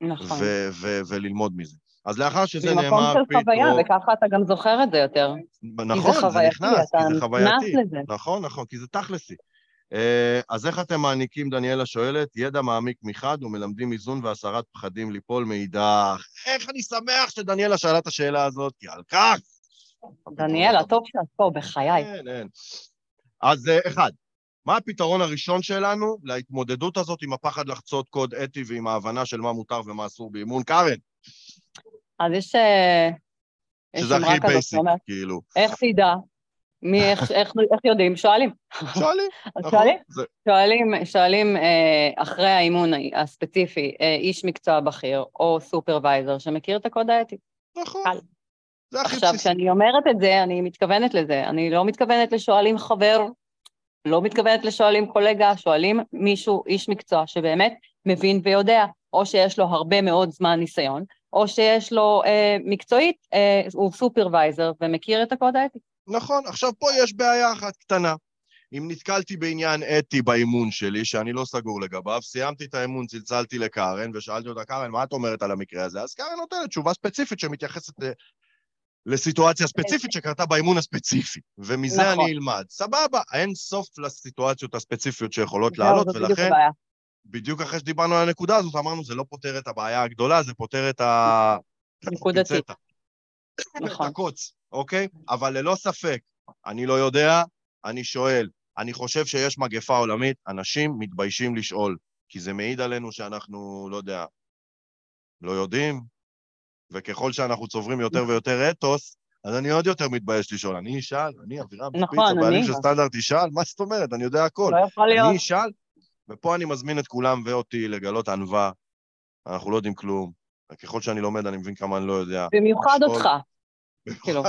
נכון. ו- ו- וללמוד מזה. אז לאחר שזה נאמר, של חוויה. וככה אתה גם זוכר את זה יותר. נכון, זה חווייתי, נכנס, כי זה חווייתי. נכון, נכון, כי זה תכלסי. אה, אז איך אתם מעניקים, דניאלה שואלת, ידע מעמיק מחד ומלמדים איזון והסרת פחדים ליפול מאידך. איך אני שמח שדניאלה שאלה את השאלה הזאת, כי על כך... דניאלה, טוב שאת פה, בחיי. כן, כן. אז אה, אחד, מה הפתרון הראשון שלנו להתמודדות הזאת עם הפחד לחצות קוד אתי ועם ההבנה של מה מותר ומה אסור באימון? קארן, אז יש... אה, שזה הכי basic, כאילו. איך תדע? מי, איך, איך, איך יודעים? שואלים. שואלים, נכון? שואלים, זה- שואלים, שואלים אה, אחרי האימון הספציפי, אה, איש מקצוע בכיר או סופרוויזר שמכיר את הקוד האתי. נכון. קל. זה הכי עכשיו, בסיסי. כשאני אומרת את זה, אני מתכוונת לזה. אני לא מתכוונת לשואלים חבר, לא מתכוונת לשואלים קולגה, שואלים מישהו, איש מקצוע, שבאמת מבין ויודע, או שיש לו הרבה מאוד זמן ניסיון, או שיש לו אה, מקצועית, אה, הוא סופרוויזר ומכיר את הקוד האתי. נכון, עכשיו פה יש בעיה אחת קטנה. אם נתקלתי בעניין אתי באימון שלי, שאני לא סגור לגביו, סיימתי את האימון, צלצלתי לקארן, ושאלתי אותה, קארן, מה את אומרת על המקרה הזה? אז קארן נותנת תשובה ספציפית שמתייחסת ל... לסיטואציה ספציפית שקרתה באימון הספציפי, ומזה נכון. אני אלמד. סבבה, אין סוף לסיטואציות הספציפיות שיכולות לעלות, ולכן. בדיוק אחרי שדיברנו על הנקודה הזאת, אמרנו, זה לא פותר את הבעיה הגדולה, זה פותר את ה... נקודתית. נכון. את הקוץ, אוקיי? אבל ללא ספק, אני לא יודע, אני שואל. אני חושב שיש מגפה עולמית, אנשים מתביישים לשאול, כי זה מעיד עלינו שאנחנו, לא יודע, לא יודעים, וככל שאנחנו צוברים יותר ויותר אתוס, אז אני עוד יותר מתבייש לשאול. אני אשאל, אני אבירם נכון, ספיץ, הבעלים של סטנדרט ישאל, מה זאת אומרת? אני יודע הכל. לא יכול להיות. אני אשאל, ופה אני מזמין את כולם ואותי לגלות ענווה. אנחנו לא יודעים כלום. ככל שאני לומד, אני מבין כמה אני לא יודע. במיוחד אותך. כאילו.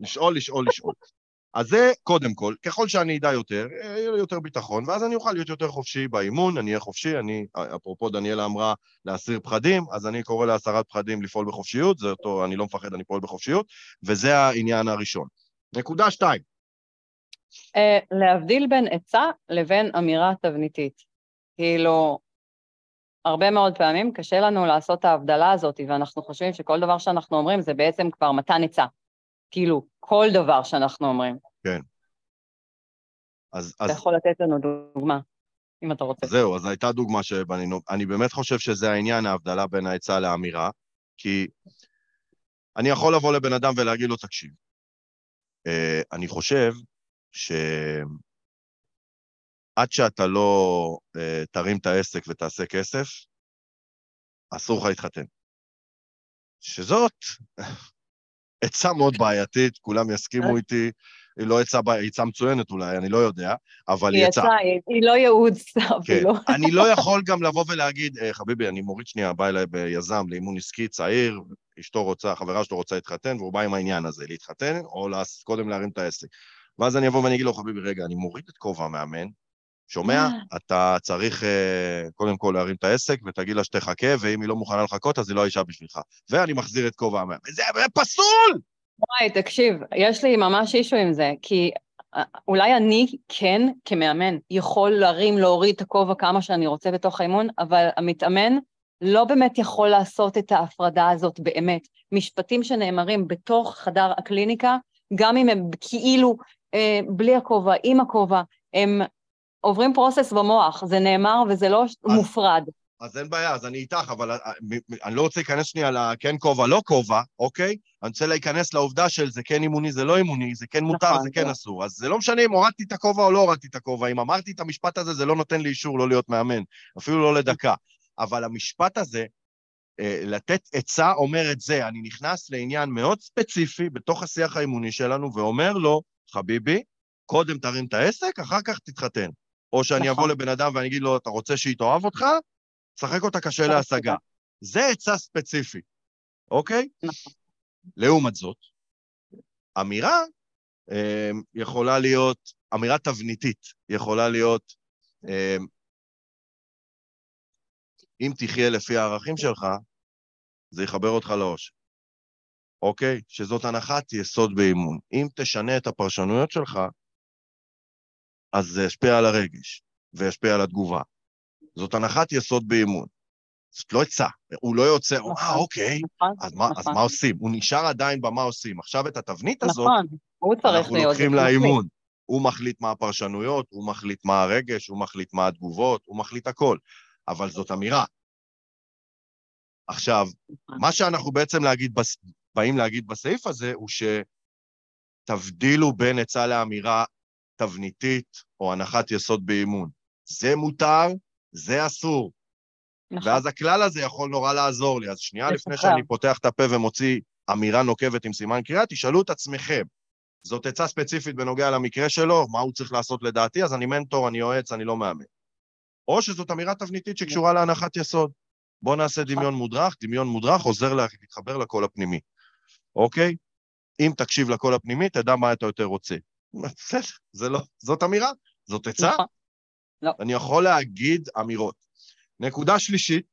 לשאול, לשאול, לשאול. אז זה קודם כל, ככל שאני אדע יותר, יהיה לי יותר ביטחון, ואז אני אוכל להיות יותר חופשי באימון, אני אהיה חופשי, אני, אפרופו דניאלה אמרה להסיר פחדים, אז אני קורא להסרת פחדים לפעול בחופשיות, זה אותו, אני לא מפחד, אני פועל בחופשיות, וזה העניין הראשון. נקודה שתיים. Uh, להבדיל בין עצה לבין אמירה תבניתית. כאילו, הרבה מאוד פעמים קשה לנו לעשות את ההבדלה הזאת, ואנחנו חושבים שכל דבר שאנחנו אומרים זה בעצם כבר מתן עצה. כאילו, כל דבר שאנחנו אומרים. כן. אז... אתה אז... יכול לתת לנו דוגמה, אם אתה רוצה. זהו, אז הייתה דוגמה שבנינו. אני באמת חושב שזה העניין, ההבדלה בין העצה לאמירה, כי אני יכול לבוא לבן אדם ולהגיד לו, תקשיב, אה, אני חושב שעד שאתה לא אה, תרים את העסק ותעשה כסף, אסור לך להתחתן. שזאת עצה מאוד בעייתית, כולם יסכימו איתי, היא לא עצה, עצה מצוינת אולי, אני לא יודע, אבל היא עצה. היא לא ייעוץ אפילו. כן, אני לא יכול גם לבוא ולהגיד, אה, חביבי, אני מוריד שנייה, בא אליי ביזם לאימון עסקי צעיר, אשתו רוצה, החברה שלו רוצה להתחתן, והוא בא עם העניין הזה, להתחתן, או קודם להרים את העסק. ואז אני אבוא ואני אגיד לו, חביבי, רגע, אני מוריד את כובע המאמן, שומע? אה. אתה צריך uh, קודם כל להרים את העסק ותגיד לה שתחכה, ואם היא לא מוכנה לחכות, אז היא לא האישה בשבילך. ואני מחזיר את כובע המאמן. זה פסול! וואי, תקשיב, יש לי ממש אישו עם זה, כי אה, אולי אני כן, כמאמן, יכול להרים, להוריד את הכובע כמה שאני רוצה בתוך האימון, אבל המתאמן לא באמת יכול לעשות את ההפרדה הזאת באמת. משפטים שנאמרים בתוך חדר הקליניקה, גם אם הם כאילו אה, בלי הכובע, עם הכובע, הם עוברים פרוסס במוח, זה נאמר וזה לא אז, מופרד. אז אין בעיה, אז אני איתך, אבל אה, אני לא רוצה להיכנס שנייה לכן כובע, לא כובע, אוקיי? אני רוצה להיכנס לעובדה של זה כן אימוני, זה לא אימוני, זה כן מותר, נכון, זה כן, כן אסור. אז זה לא משנה אם הורדתי את הכובע או לא הורדתי את הכובע. אם אמרתי את המשפט הזה, זה לא נותן לי אישור לא להיות מאמן, אפילו לא לדקה. אבל המשפט הזה, אה, לתת עצה אומר את זה. אני נכנס לעניין מאוד ספציפי בתוך השיח האימוני שלנו ואומר לו, חביבי, קודם תרים את העסק, אחר כך תתחתן. או שאני נכון. אבוא לבן אדם ואני אגיד לו, אתה רוצה שהיא תאהב אותך? שחק אותה קשה להשגה. זה עצה ספציפית, אוקיי? נכון. לעומת זאת, אמירה אה, יכולה להיות, אמירה תבניתית, יכולה להיות, אה, אם תחיה לפי הערכים שלך, זה יחבר אותך לאושר, אוקיי? שזאת הנחת יסוד באימון. אם תשנה את הפרשנויות שלך, אז זה ישפיע על הרגש וישפיע על התגובה. זאת הנחת יסוד באימון. זאת לא עצה, הוא לא יוצא, אה, נכון, אוקיי, נכון, אז, מה, אז נכון. מה עושים? הוא נשאר עדיין במה עושים. עכשיו את התבנית הזאת, אנחנו לוקחים לאימון. הוא מחליט מה הפרשנויות, הוא מחליט מה הרגש, הוא מחליט מה התגובות, הוא מחליט הכל. אבל זאת אמירה. עכשיו, מה שאנחנו בעצם להגיד, באים להגיד בסעיף הזה, הוא שתבדילו בין עצה לאמירה תבניתית או הנחת יסוד באימון. זה מותר, זה אסור. נכון. ואז הכלל הזה יכול נורא לעזור לי. אז שנייה לפני אחר. שאני פותח את הפה ומוציא אמירה נוקבת עם סימן קריאה, תשאלו את עצמכם. זאת עצה ספציפית בנוגע למקרה שלו, מה הוא צריך לעשות לדעתי, אז אני מנטור, אני יועץ, אני לא מאמן. או שזאת אמירה תבניתית שקשורה להנחת יסוד. בואו נעשה נכון. דמיון מודרך, דמיון מודרך עוזר להתחבר לקול הפנימי, אוקיי? אם תקשיב לקול הפנימי, תדע מה אתה יותר רוצה. בסדר, זה לא, זאת אמירה, זאת עצה. נכון. לא. אני יכול להגיד אמירות. נקודה שלישית,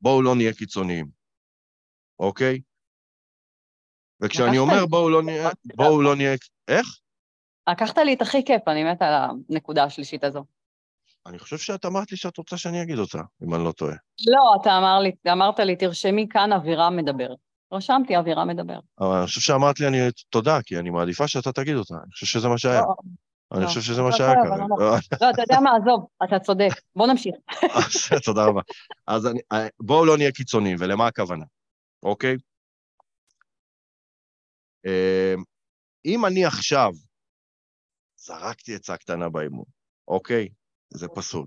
בואו לא נהיה קיצוניים, אוקיי? וכשאני אומר בואו לא נהיה, בואו לא נהיה, איך? לקחת לי את הכי כיף, אני מתה על הנקודה השלישית הזו. אני חושב שאת אמרת לי שאת רוצה שאני אגיד אותה, אם אני לא טועה. לא, אתה אמר לי, אמרת לי, תרשמי כאן אווירה מדבר. רשמתי אווירה מדבר. אבל אני חושב שאמרת לי אני תודה, כי אני מעדיפה שאתה תגיד אותה, אני חושב שזה מה שהיה. לא, אני לא. חושב שזה לא, מה שהיה לא, כרגע. אבל לא. לא, אתה יודע מה, עזוב, אתה צודק. בוא נמשיך. תודה רבה. אז אני- אה, בואו לא נהיה קיצוניים, ולמה הכוונה, אוקיי? אה, אם אני עכשיו זרקתי עצה קטנה באימון, אוקיי? זה פסול.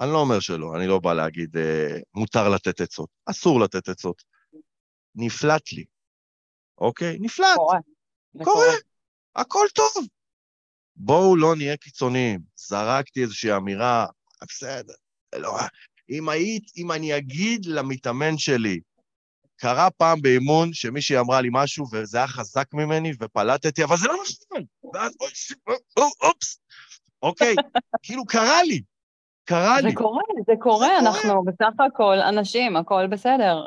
אני לא אומר שלא, אני לא בא להגיד אה, מותר לתת עצות, אסור לתת עצות. נפלט לי, אוקיי? נפלט, קורה. קורה. הכל טוב. בואו לא נהיה קיצוניים. זרקתי איזושהי אמירה, בסדר, לא, אם היית, אם אני אגיד למתאמן שלי, קרה פעם באימון שמישהי אמרה לי משהו וזה היה חזק ממני ופלטתי, אבל זה לא נכון. ואז אוי, אופס, אוקיי, כאילו קרה לי, קרה לי. זה קורה, זה קורה, זה קורה. אנחנו בסך הכל אנשים, הכל בסדר.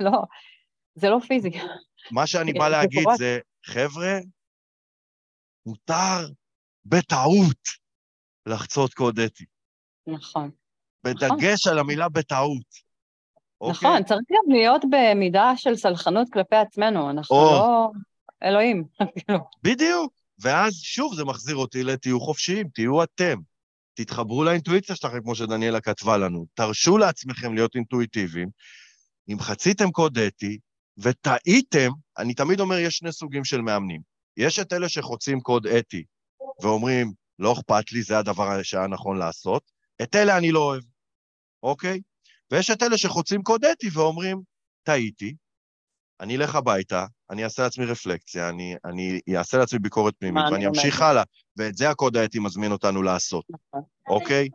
לא, זה לא פיזי. מה שאני בא להגיד. זה, חבר'ה, מותר בטעות לחצות קוד אתי. נכון. בדגש על המילה בטעות. אוקיי? נכון, צריך גם להיות במידה של סלחנות כלפי עצמנו, אנחנו או. לא אלוהים. כאילו, בדיוק. ואז שוב זה מחזיר אותי לתהיו חופשיים, תהיו אתם. תתחברו לאינטואיציה שלכם, כמו שדניאלה כתבה לנו. תרשו לעצמכם להיות אינטואיטיביים. אם חציתם קוד אתי וטעיתם, אני תמיד אומר, יש שני סוגים של מאמנים. יש את אלה שחוצים קוד אתי ואומרים, לא אכפת לי, זה הדבר שהיה נכון לעשות. את אלה אני לא אוהב, אוקיי? ויש את אלה שחוצים קוד אתי ואומרים, טעיתי, אני אלך הביתה, אני אעשה לעצמי רפלקציה, אני, אני אעשה לעצמי ביקורת פנימית, ואני אמשיך? הלאה, ואת זה הקוד האתי מזמין אותנו לעשות, נכון. אוקיי?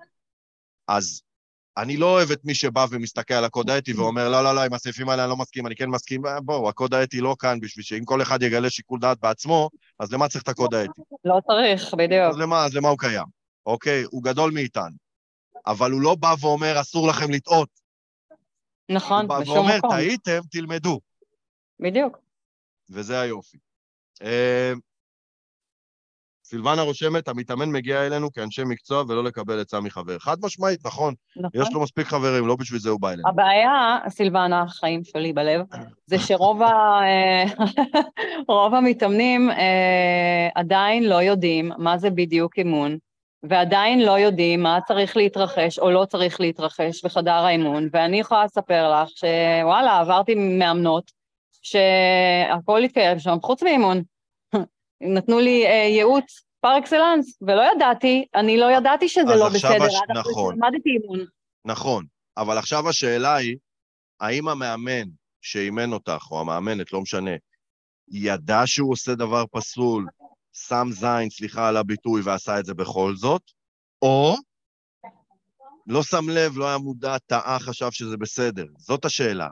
אז אני לא אוהב את מי שבא ומסתכל על הקוד האתי ואומר, לא, לא, לא, עם הסעיפים האלה אני לא מסכים, אני כן מסכים, אה, בואו, הקוד האתי לא כאן בשביל שאם כל אחד יגלה שיקול דעת בעצמו, אז למה צריך את הקוד האתי? לא צריך, בדיוק. אז למה, אז למה הוא קיים? אוקיי? הוא גדול מאיתנו. אבל הוא לא בא ואומר, אסור לכם לטעות. נכון, הוא בא בשום ואומר, מקום. טעיתם, תלמדו. בדיוק. וזה היופי. סילבנה רושמת, המתאמן מגיע אלינו כאנשי מקצוע ולא לקבל עצה מחבר. חד משמעית, נכון. נכון. יש לו מספיק חברים, לא בשביל זה הוא בא אלינו. הבעיה, סילבנה, החיים שלי בלב, זה שרוב ה... רוב המתאמנים אה, עדיין לא יודעים מה זה בדיוק אימון, ועדיין לא יודעים מה צריך להתרחש או לא צריך להתרחש בחדר האימון, ואני יכולה לספר לך שוואלה, עברתי מאמנות, שהכל התקיים שם, חוץ מאימון. נתנו לי אה, ייעוץ פר אקסלנס, ולא ידעתי, אני לא ידעתי שזה לא בסדר, הש- עד אחרי נכון. שלמדתי אימון. נכון, אבל עכשיו השאלה היא, האם המאמן שאימן אותך, או המאמנת, לא משנה, ידע שהוא עושה דבר פסול, שם זין, סליחה על הביטוי, ועשה את זה בכל זאת, או לא שם לב, לא היה מודע, טעה, חשב שזה בסדר. זאת השאלה.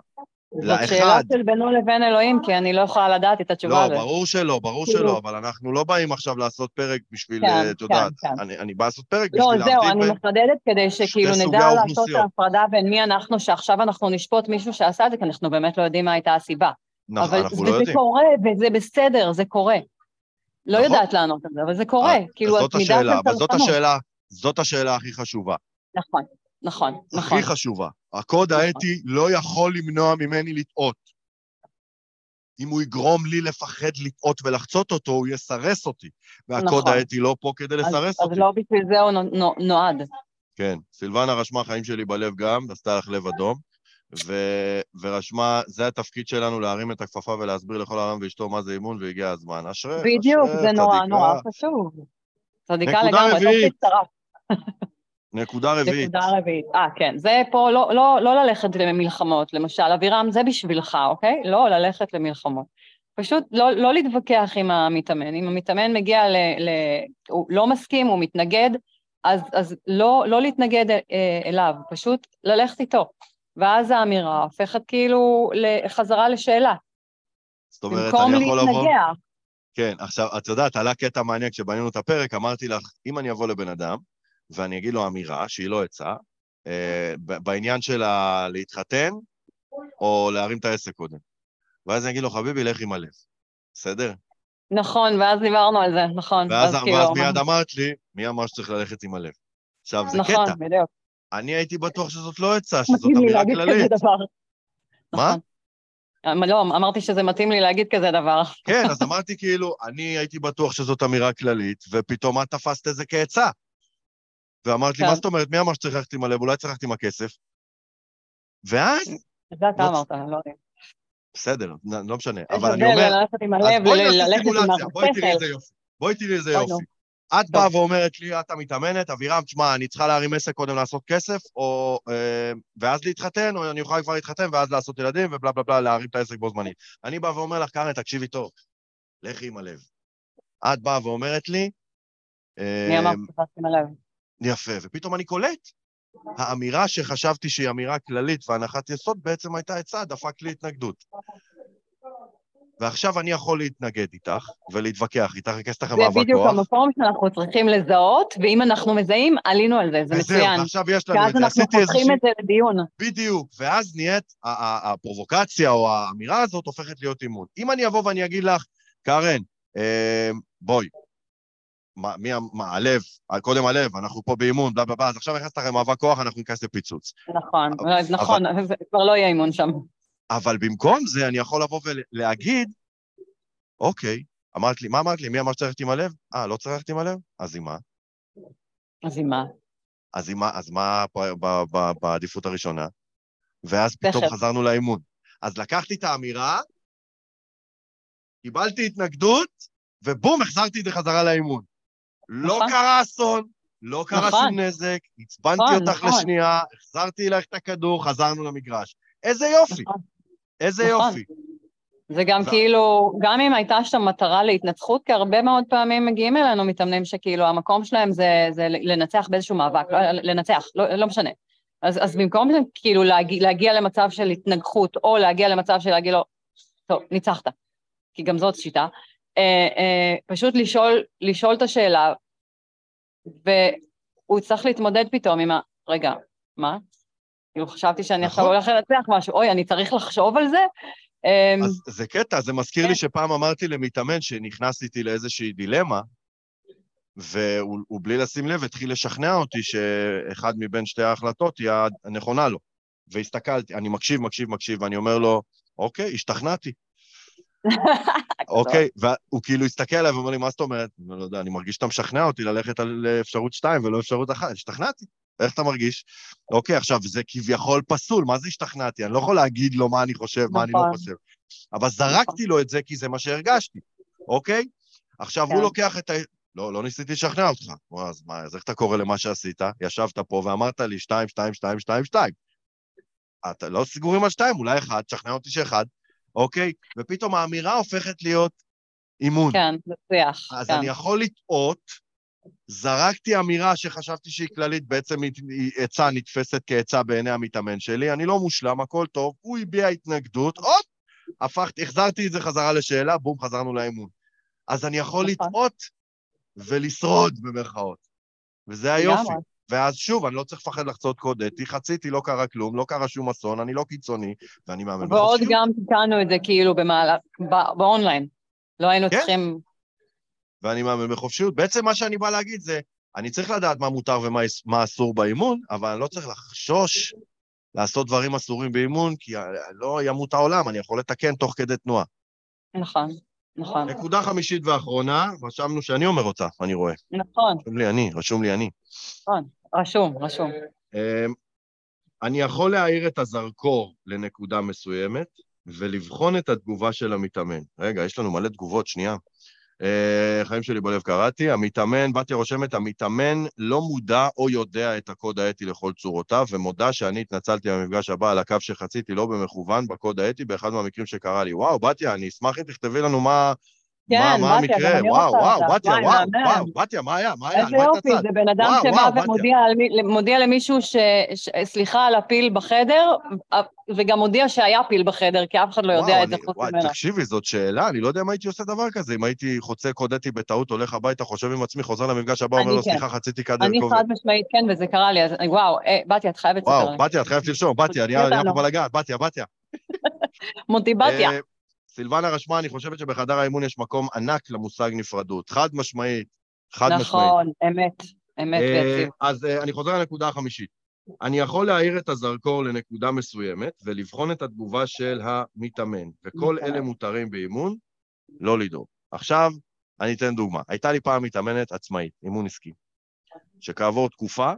זאת לאחד. שאלה של בינו לבין אלוהים, כי אני לא יכולה לדעת את התשובה לא, לזה. ברור שלא, ברור כאילו- שלא, אבל אנחנו לא באים עכשיו לעשות פרק בשביל, כן, אה, את יודעת, כן, כן. אני, אני בא לעשות פרק לא, בשביל זהו, להבדיל אני בין... מחדדת כדי שכאילו נדע לעשות. את ההפרדה בין מי אנחנו, שעכשיו אנחנו נשפוט מישהו שעשה את זה, כי אנחנו באמת לא יודעים מה הייתה הסיבה. נכון, אבל אנחנו זה, לא זה יודעים. קורה, וזה בסדר, זה קורה. לא נכון. יודעת לענות על זה, אבל זה קורה. אה, כאילו, זאת מידה של אבל זאת סלחנות. השאלה, זאת השאלה הכי חשובה. נכון, נכון, נכון. הכי חשובה. הקוד נכון. האתי לא יכול למנוע ממני לטעות. אם הוא יגרום לי לפחד לטעות ולחצות אותו, הוא יסרס אותי. והקוד נכון. האתי לא פה כדי אז, לסרס אז אותי. לא בשביל זה הוא נו- נו- נועד. כן, סילבנה רשמה חיים שלי בלב גם, עשתה לך לב אדום, ו... ורשמה, זה התפקיד שלנו להרים את הכפפה ולהסביר לכל העולם ואשתו מה זה אימון, והגיע הזמן. אשרי, בדיוק, אשרי, זה נורא צדיקה. נורא חשוב. צדיקה לגמרי, טוב. שהצטרפת. נקודה רביעית. נקודה רביעית. אה, כן. זה פה לא, לא, לא ללכת למלחמות, למשל. אבירם, זה בשבילך, אוקיי? לא ללכת למלחמות. פשוט לא, לא להתווכח עם המתאמן. אם המתאמן מגיע ל... ל הוא לא מסכים, הוא מתנגד, אז, אז לא, לא להתנגד אה, אליו, פשוט ללכת איתו. ואז האמירה הופכת כאילו לחזרה לשאלה. זאת אומרת, במקום אני יכול לבוא... להתנגח. כן, עכשיו, את יודעת, עלה קטע מעניין כשבנינו את הפרק, אמרתי לך, אם אני אבוא לבן אדם, ואני אגיד לו אמירה, שהיא לא עצה, אה, בעניין של ה- להתחתן, או להרים את העסק קודם. ואז אני אגיד לו, חביבי, לך עם הלב. בסדר? נכון, ואז דיברנו על זה, נכון. ואז, כאילו, ואז מיד אמרת לי, מי אמר שצריך ללכת עם הלב? עכשיו, זה נכון, קטע. בדיוק. אני הייתי בטוח שזאת לא עצה, שזאת אמירה כללית. מה? נכון. לא, אמרתי שזה מתאים לי להגיד כזה דבר. כן, אז אמרתי כאילו, אני הייתי בטוח שזאת אמירה כללית, ופתאום את תפסת את זה כעצה. ואמרת לי, כן. מה זאת אומרת, מי אמר שצריך ללכת עם הלב? אולי צריך ללכת עם הכסף? ואז, זה אתה אמרת, אני לא יודעת. בסדר, לא משנה, אבל אני אומר, ללכת עם הלב ללכת עם סימולציה, בואי תראי השכל. איזה יופי. בואי תראי איזה. יופי. את באה ואומרת לי, את המתאמנת, אבירם, תשמע, אני צריכה להרים עסק קודם לעשות כסף, או... אה, ואז להתחתן, או אני יכולה כבר להתחתן ואז לעשות ילדים, ובלה בלה בלה, להרים את העסק בו זמנית. אני בא ואומר לך, קארן, תקשיבי טוב, לכי עם הלב. את באה ואומרת לי, מי אמר אה, שצריך עם הלב? יפה, ופתאום אני קולט. האמירה שחשבתי שהיא אמירה כללית והנחת יסוד בעצם הייתה עצה, דפק לי התנגדות. ועכשיו אני יכול להתנגד איתך ולהתווכח איתך, לכנס לכם זה מאבק בדיוק כוח. המקום שאנחנו צריכים לזהות, ואם אנחנו מזהים, עלינו על זה, זה וזהו, מצוין. ועכשיו יש לנו ואז את זה. אנחנו עשיתי פותחים. את זה לדיון. בדיוק, ואז נהיית, הפרובוקציה או האמירה הזאת הופכת להיות אימון. אם אני אבוא ואני אגיד לך, קארן, אה, בואי, מי, הלב, קודם הלב, אנחנו פה באימון, בלה בלה בלה, אז עכשיו נכנסת לכם מאבק כוח, אנחנו ניכנס לפיצוץ. נכון, אבל- נכון, זה כבר לא יהיה אימון שם. אבל במקום זה, אני יכול לבוא ולהגיד, אוקיי, אמרת לי, מה אמרת לי? מי אמר שצריך עם הלב? אה, לא צריך עם הלב? אז עם מה? אז עם מה? אז עם מה, אז מה בעדיפות הראשונה? ואז פתאום. חזרנו לאימון. אז לקחתי את האמירה, קיבלתי התנגדות, ובום, החזרתי את זה חזרה לאימון. לא נכון. קרה אסון, לא קרה נכון. שום נזק, עצבנתי נכון, אותך. לשנייה, החזרתי לך את הכדור, חזרנו למגרש. איזה יופי. איזה. יופי. זה גם כאילו, גם אם הייתה שם מטרה להתנצחות, כי הרבה מאוד פעמים מגיעים אלינו מתאמנים שכאילו המקום שלהם זה, זה לנצח באיזשהו מאבק, לא, לנצח, לא, לא משנה. אז, אז במקום זה כאילו להגיע, להגיע למצב של התנגחות, או להגיע למצב של להגיד לו, טוב, ניצחת, כי גם זאת שיטה, אה, אה, פשוט לשאול, לשאול את השאלה, והוא יצטרך להתמודד פתאום עם ה... רגע, מה? כאילו חשבתי שאני עכשיו נכון. הולך לנצח משהו, אוי, אני צריך לחשוב על זה? אה, אז זה קטע, זה מזכיר כן. לי שפעם אמרתי למתאמן שנכנס איתי לאיזושהי דילמה, והוא הוא בלי לשים לב התחיל לשכנע אותי שאחד מבין שתי ההחלטות היא הנכונה לו. והסתכלתי, אני מקשיב, מקשיב, מקשיב, ואני אומר לו, אוקיי, השתכנעתי. אוקיי, והוא כאילו הסתכל עליי ואומר לי, מה זאת אומרת? אני לא יודע, אני מרגיש שאתה משכנע אותי ללכת על אפשרות שתיים ולא אפשרות אחת. השתכנעתי. איך אתה מרגיש? אוקיי, עכשיו, זה כביכול פסול, מה זה השתכנעתי? אני לא יכול להגיד לו מה אני חושב, מה אני לא נכון. חושב. אבל זרקתי לו את זה כי זה מה שהרגשתי, אוקיי? עכשיו, הוא כן. לוקח את ה... לא, לא ניסיתי לשכנע אותך. אז מה, אז איך אתה קורא למה שעשית? ישבת פה ואמרת לי שתיים, שתיים, שתיים, שתיים, שתיים. אתה לא סגורים על שתיים, אולי אחד, תשכנע אותי שאחד, אוקיי? ופתאום האמירה הופכת להיות אימון. כן, שיח, אז כן. אני יכול לטעות, זרקתי אמירה שחשבתי שהיא כללית, בעצם עצה נתפסת כעצה בעיני המתאמן שלי, אני לא מושלם, הכל טוב, הוא הביע התנגדות, הופ, הפכתי, החזרתי את זה חזרה לשאלה, בום, חזרנו לאימון. אז אני יכול נכון. לטעות ולשרוד, במרכאות. וזה היופי. ואז שוב, אני לא צריך לפחד לחצות קוד אתי, חציתי, לא קרה כלום, לא קרה שום אסון, אני לא קיצוני, ואני מאמן ועוד בחופשיות. גם תיקנו את זה כאילו במהלך, באונליין. לא היינו כן. צריכים... ואני מאמן בחופשיות. בעצם מה שאני בא להגיד זה, אני צריך לדעת מה מותר ומה מה אסור באימון, אבל אני לא צריך לחשוש לעשות דברים אסורים באימון, כי לא ימות העולם, אני יכול לתקן תוך כדי תנועה. נכון, נכון, נקודה חמישית ואחרונה, רשמנו שאני אומר אותה, אני רואה. נכון, רשום לי אני, רשום לי אני. רשום, רשום. אמ, אני יכול להאיר את הזרקור לנקודה מסוימת ולבחון את התגובה של המתאמן. רגע, יש לנו מלא תגובות, שנייה. אה, חיים שלי בלב קראתי, המתאמן, בתיה רושמת, המתאמן לא מודע או יודע את הקוד האתי לכל צורותיו, ומודה שאני התנצלתי במפגש הבא על הקו שחציתי לא במכוון בקוד האתי באחד מהמקרים שקרה לי. וואו, בתיה, אני אשמח אם תכתבי לנו מה... כן, מה, המקרה? אני וואו, וואו. בתיה, וואו. וואו, בתיה, מה היה? מה היה? איזה יופי? זה בן אדם שבא. ומודיע למישהו ש... סליחה על הפיל בחדר, וגם מודיע שהיה פיל בחדר, כי אף אחד לא יודע את זה אני- חוץ ממנו. תקשיבי, זאת שאלה, אני לא יודע אם הייתי עושה דבר כזה. אם הייתי חוצה קודתי בטעות, הולך הביתה, חושב עם עצמי, חוזר למפגש הבא, אומר אני לו, כן. סליחה, חציתי כדור אני. חד משמעית כן, וזה קרה לי, אז וואו, אה, בתיה, את חייבת לספר וואו. בתיה, את חייבת לרשום, בתיה, נהיה אותנו. נהיה פה בלאגן, בתיה, בתיה. מוטיבציה. אה, סילבנה רשמה, אני חושבת שבחדר האימון יש מקום ענק למושג נפרדות. חד משמעית, חד משמעית. נכון, אמת, אמת אה, ויציב. אז אה, אני חוזר לנקודה החמישית. אני יכול להאיר את הזרקור לנקודה מסוימת ולבחון את התגובה של המתאמן, וכל אלה מותרים באימון, לא לדאוג. עכשיו, אני אתן דוגמה. הייתה לי פעם מתאמנת עצמאית, אימון עסקי, שכעבור תקופה,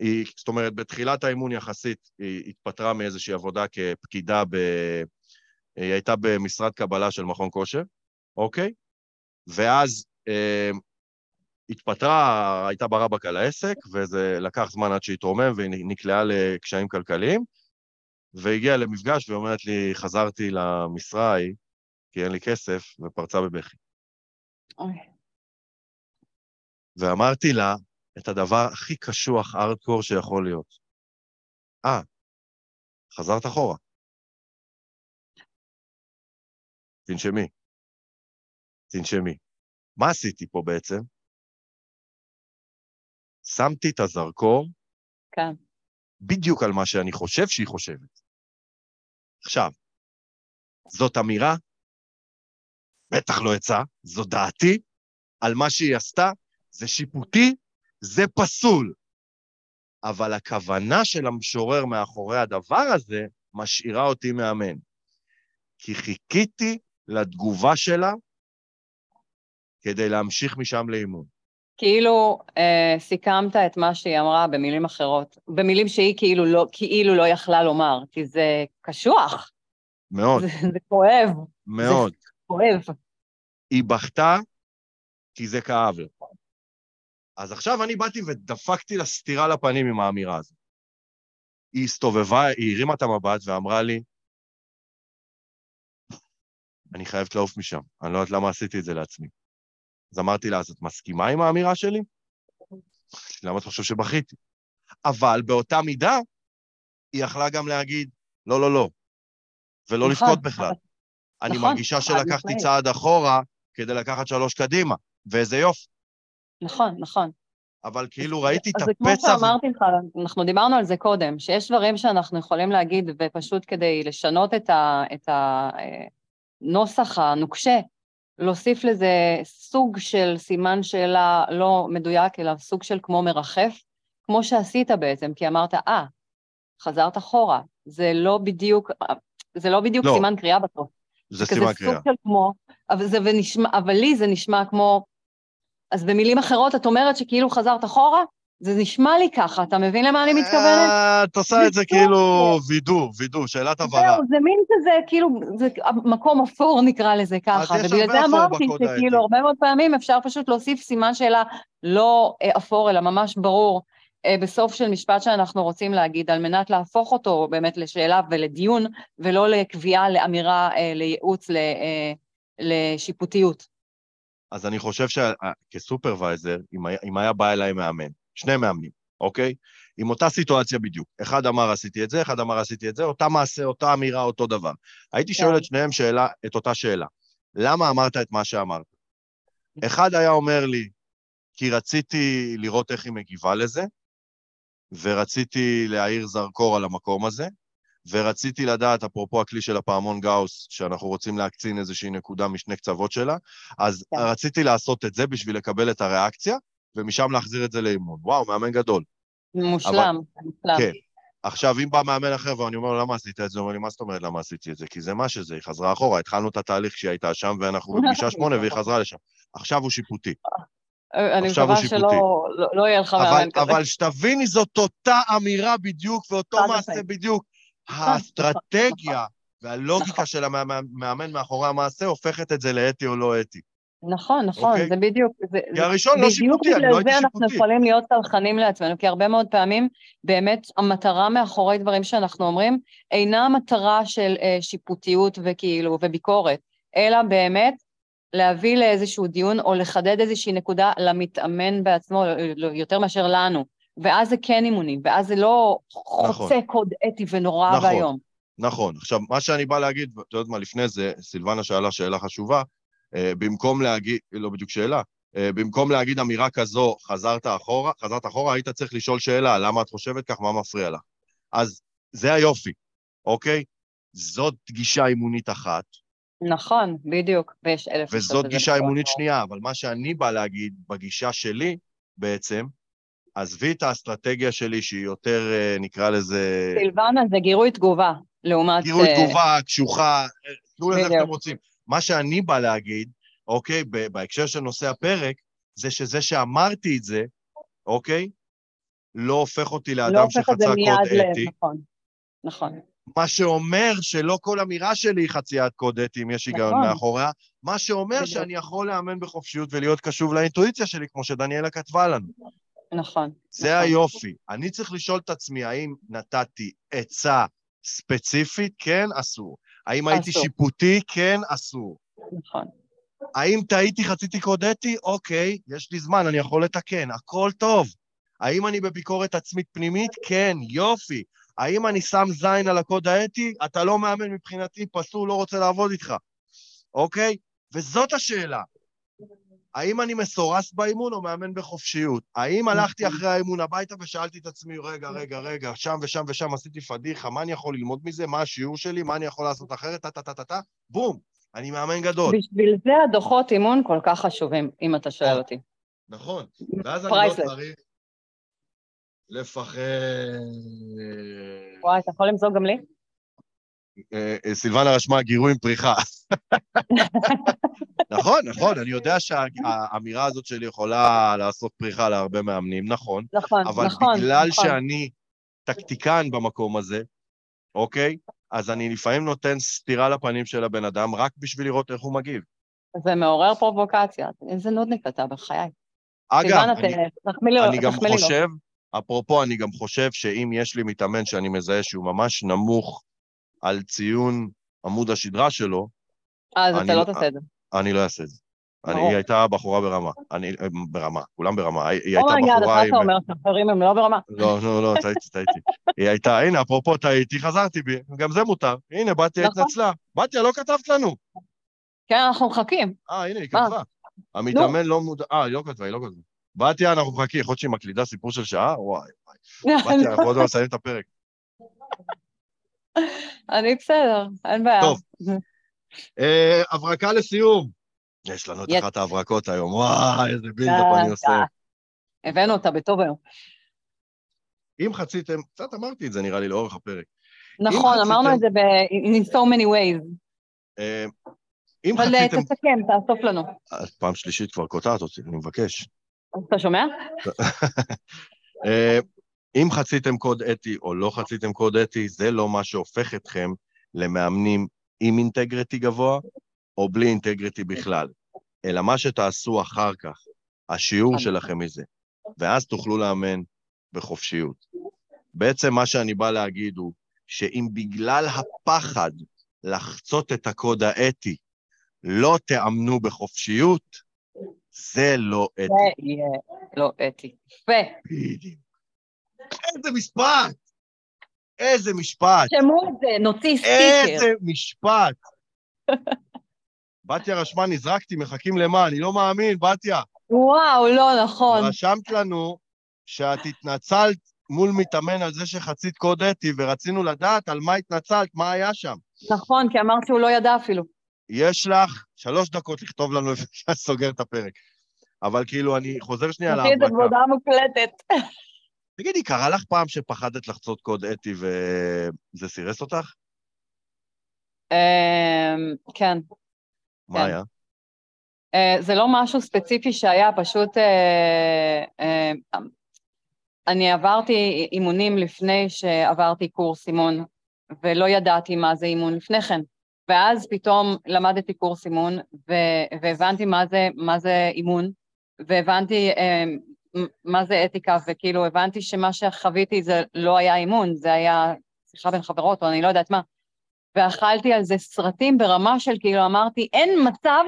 היא, זאת אומרת, בתחילת האימון יחסית, היא התפטרה מאיזושהי עבודה כפקידה ב... היא הייתה במשרד קבלה של מכון כושר, אוקיי? ואז אה, התפטרה, הייתה ברבק על העסק, וזה לקח זמן עד שהתרומם והיא נקלעה לקשיים כלכליים, והגיעה למפגש ואומרת לי, חזרתי למשרה ההיא, כי אין לי כסף, ופרצה בבכי. אוי. ואמרתי לה את הדבר הכי קשוח, ארדקור שיכול להיות. אה, חזרת אחורה. תנשמי. תנשמי. מה עשיתי פה בעצם? שמתי את הזרקור כן. בדיוק על מה שאני חושב שהיא חושבת. עכשיו, זאת אמירה? בטח לא עצה, זו דעתי על מה שהיא עשתה, זה שיפוטי, זה פסול. אבל הכוונה של המשורר מאחורי הדבר הזה משאירה אותי מאמן. כי חיכיתי לתגובה שלה כדי להמשיך משם לאימון. כאילו אה, סיכמת את מה שהיא אמרה במילים אחרות, במילים שהיא כאילו לא, כאילו לא יכלה לומר, כי זה קשוח. מאוד. זה, זה כואב. מאוד. זה כואב. היא בכתה כי זה כאב לה. אז עכשיו אני באתי ודפקתי לה סטירה לפנים עם האמירה הזאת. היא הסתובבה, היא הרימה את המבט ואמרה לי, אני חייבת לעוף משם, אני לא יודעת למה עשיתי את זה לעצמי. אז אמרתי לה, אז את מסכימה עם האמירה שלי? למה את חושב שבכיתי? אבל באותה מידה, היא יכלה גם להגיד, לא, לא, לא, ולא נכון, לבכות בכלל. אני נכון, מרגישה שלקחתי צעד אחורה כדי לקחת שלוש קדימה, ואיזה יופי. נכון, נכון. אבל כאילו ראיתי את הפצע... אז כמו שאמרתי לך, אנחנו דיברנו על זה קודם, שיש דברים שאנחנו יכולים להגיד, ופשוט כדי לשנות את הנוסח הנוקשה, להוסיף לזה סוג של סימן שאלה לא מדויק, אלא סוג של כמו מרחף, כמו שעשית בעצם, כי אמרת, אה, חזרת אחורה. זה לא בדיוק, זה לא בדיוק לא. סימן קריאה בסוף. זה סימן קריאה. סוג של כמו, אבל, זה ונשמע, אבל לי זה נשמע כמו, אז במילים אחרות את אומרת שכאילו חזרת אחורה? זה נשמע לי ככה, אתה מבין למה אני מתכוונת? אה, את עושה את זה כאילו וידוא, וידוא, שאלת הבהרה. זהו, זה מין כזה, כאילו, זה מקום אפור נקרא לזה ככה. ובגלל זה אמרתי שכאילו הרבה מאוד פעמים אפשר פשוט להוסיף סימן שאלה לא אה, אפור, אלא ממש ברור, אה, בסוף של משפט שאנחנו רוצים להגיד, על מנת להפוך אותו באמת לשאלה ולדיון, ולא לקביעה, לאמירה, לייעוץ, לשיפוטיות. אז אני חושב שכסופרוויזר, אם היה בא אליי מאמן, שני מאמנים, אוקיי? עם אותה סיטואציה בדיוק. אחד אמר עשיתי את זה, אחד אמר עשיתי את זה, אותה מעשה, אותה אמירה, אותו דבר. הייתי שואל את כן. שניהם שאלה, את אותה שאלה. למה אמרת את מה שאמרת? אחד היה אומר לי, כי רציתי לראות איך היא מגיבה לזה, ורציתי להאיר זרקור על המקום הזה, ורציתי לדעת, אפרופו הכלי של הפעמון גאוס, שאנחנו רוצים להקצין איזושהי נקודה משני קצוות שלה, אז כן. רציתי לעשות את זה בשביל לקבל את הריאקציה, ומשם להחזיר את זה לאימון. וואו, מאמן גדול. מושלם, מושלם. כן. עכשיו, אם בא מאמן אחר ואני אומר לו, למה עשית את זה? הוא אומר לי, מה זאת אומרת למה עשיתי את זה? כי זה מה שזה, היא חזרה אחורה, התחלנו את התהליך כשהיא הייתה שם, ואנחנו בפגישה שמונה והיא חזרה לשם. עכשיו הוא שיפוטי. אני מקווה שלא לא, לא יהיה לך מאמן כזה. אבל שתביני, זאת אותה אמירה בדיוק ואותו מעשה בדיוק. האסטרטגיה והלוגיקה נכון. של המאמן מאחורי המעשה הופכת את זה לאתי או לא אתי. נכון, נכון, אוקיי? זה בדיוק, זה, כי הראשון לא שיפוטי, אני לא הייתי שיפוטי. בדיוק בגלל זה אנחנו יכולים להיות צרכנים לעצמנו, כי הרבה מאוד פעמים באמת המטרה מאחורי דברים שאנחנו אומרים אינה המטרה של אה, שיפוטיות וכאילו, וביקורת, אלא באמת להביא לאיזשהו דיון או לחדד איזושהי נקודה למתאמן בעצמו, יותר מאשר לנו. ואז זה כן אימונים, ואז זה לא נכון. חוצה קוד אתי ונורא נכון, ואיום. נכון. עכשיו, מה שאני בא להגיד, את יודעת מה, לפני זה, סילבנה שאלה שאלה חשובה, במקום להגיד, לא בדיוק שאלה, אה, במקום להגיד אמירה כזו, חזרת אחורה, חזרת אחורה, היית צריך לשאול שאלה, למה את חושבת כך, מה מפריע לך? אז זה היופי, אוקיי? זאת גישה אימונית אחת. נכון, בדיוק, ויש אלף... וזאת גישה אימונית שנייה, אבל מה שאני בא להגיד בגישה שלי, בעצם, עזבי את האסטרטגיה שלי שהיא יותר, אה, נקרא לזה... סילבנה זה גירוי תגובה, לעומת... גירוי אה, תגובה, קשוחה, תנו לזה איך. שאתם רוצים. מה שאני בא להגיד, אוקיי, בהקשר של נושא הפרק, זה שזה שאמרתי את זה, אוקיי, לא הופך אותי לא לאדם הופך את זה שחצה מיד קוד ל... אתי, נכון, נכון. מה שאומר שלא כל אמירה שלי היא חציית קוד אתי, אם יש היגיון נכון. מאחוריה, מה שאומר בדיוק. שאני יכול לאמן בחופשיות ולהיות קשוב לאינטואיציה שלי, כמו שדניאלה כתבה לנו. נכון. זה נכון. היופי. אני צריך לשאול את עצמי, האם נתתי עצה ספציפית? כן, אסור. האם הייתי אסור. שיפוטי? כן, אסור. נכון. האם טעיתי, חציתי קוד אתי? אוקיי, יש לי זמן, אני יכול לתקן, הכל טוב. האם אני בביקורת עצמית פנימית? כן, יופי. האם אני שם זין על הקוד האתי? אתה לא מאמן מבחינתי, פסול, לא רוצה לעבוד איתך. אוקיי? וזאת השאלה. האם אני מסורס באימון או מאמן בחופשיות? האם הלכתי אחרי האימון הביתה ושאלתי את עצמי, רגע, רגע, רגע, שם ושם ושם עשיתי פדיחה, מה אני יכול ללמוד מזה? מה השיעור שלי? מה אני יכול לעשות אחרת? טה-טה-טה-טה? בום, אני מאמן גדול. בשביל זה הדוחות אימון כל כך חשובים, אם אתה שואל אותי. נכון. ואז אני לא. צריך לפחד... וואי, אתה יכול למזוג גם לי? אה, אה, סילבנה רשמה גירוי עם פריחה. נכון, נכון, אני יודע שהאמירה הזאת שלי יכולה לעשות פריחה להרבה מאמנים, נכון, נכון, אבל נכון. בגלל נכון. שאני טקטיקן במקום הזה, אוקיי? אז אני לפעמים נותן סטירה לפנים של הבן אדם רק בשביל לראות איך הוא מגיב. זה מעורר פרובוקציה. איזה נודניק אתה, בחיי. אגב, אני, לו, אני גם. חושב, אפרופו, אני גם חושב שאם יש לי מתאמן שאני מזהה שהוא ממש נמוך על ציון עמוד השדרה שלו, אז אני אתה לא לא- תעשה את זה. אני לא אעשה את זה. אני. היא הייתה בחורה ברמה. אני, אה, ברמה, כולם ברמה. היא, הייתה oh my god, בחורה אתה עם... אתה אומר שאחרים הם לא ברמה? לא, לא, לא, טעיתי, טעיתי. היא הייתה, הנה, אפרופו טעיתי, חזרתי בי, גם זה מותר. הנה, בתיה נכון. התנצלה. בתיה, לא כתבת לנו. כן, אנחנו מחכים. אה, הנה, היא מה? כתבה. המתאמן לא מודע... אה, היא לא כתבה, היא לא כתבה. בתיה, אנחנו מחכים, יכול להיות שהיא מקלידה סיפור של שעה? וואי, וואי. בתיה, אנחנו עוד לא נסיים את הפרק. אני בסדר, אין בעיה. טוב. אה, הברקה לסיום. יש לנו את. אחת ההברקות היום, וואי, איזה בילדאפ אני עושה. די. הבאנו אותה בטוב היום. אם חציתם, קצת אמרתי את זה נראה לי לאורך הפרק. נכון, אמרנו את זה ב- in so many ways. אה, אם אבל אה, חציתם... תסכם, תאסוף לנו. פעם שלישית כבר קוטעת אותי, אני מבקש. אתה שומע? אה, אם חציתם קוד אתי או לא חציתם קוד אתי, זה לא מה שהופך אתכם למאמנים עם אינטגריטי גבוה או בלי אינטגריטי בכלל, אלא מה שתעשו אחר כך, השיעור שלכם מזה, ואז תוכלו לאמן בחופשיות. בעצם מה שאני בא להגיד הוא שאם בגלל הפחד לחצות את הקוד האתי לא תאמנו בחופשיות, זה לא אתי. זה יהיה לא אתי. יפה. בדיוק. איזה משפט! איזה משפט! תרשמו את זה, נוציא סטיקר. איזה משפט! בתיה רשמה, נזרקתי, מחכים למה? אני לא מאמין, בתיה. וואו, לא נכון. רשמת לנו שאת התנצלת מול מתאמן על זה שחצית קוד אתי, ורצינו לדעת על מה התנצלת, מה היה שם. נכון, כי אמרת שהוא לא ידע אפילו. יש לך שלוש דקות לכתוב לנו איפה שאני סוגר את הפרק. אבל כאילו, אני חוזר שנייה את זה להברקה. בהודעה מוקלטת. תגידי, קרה לך פעם שפחדת לחצות קוד אתי וזה סירס אותך? אמ, כן. מה כן. היה? אה, זה לא משהו ספציפי שהיה, פשוט אה, אה, אני עברתי אימונים לפני שעברתי קורס אימון, ולא ידעתי מה זה אימון לפני כן. ואז פתאום למדתי קורס אימון, והבנתי מה זה, מה זה אימון, והבנתי אה, מ- מה זה אתיקה, וכאילו הבנתי שמה שחוויתי זה לא היה אימון, זה היה שיחה בין חברות, או אני לא יודעת מה. ואכלתי על זה סרטים ברמה של כאילו אמרתי, אין מצב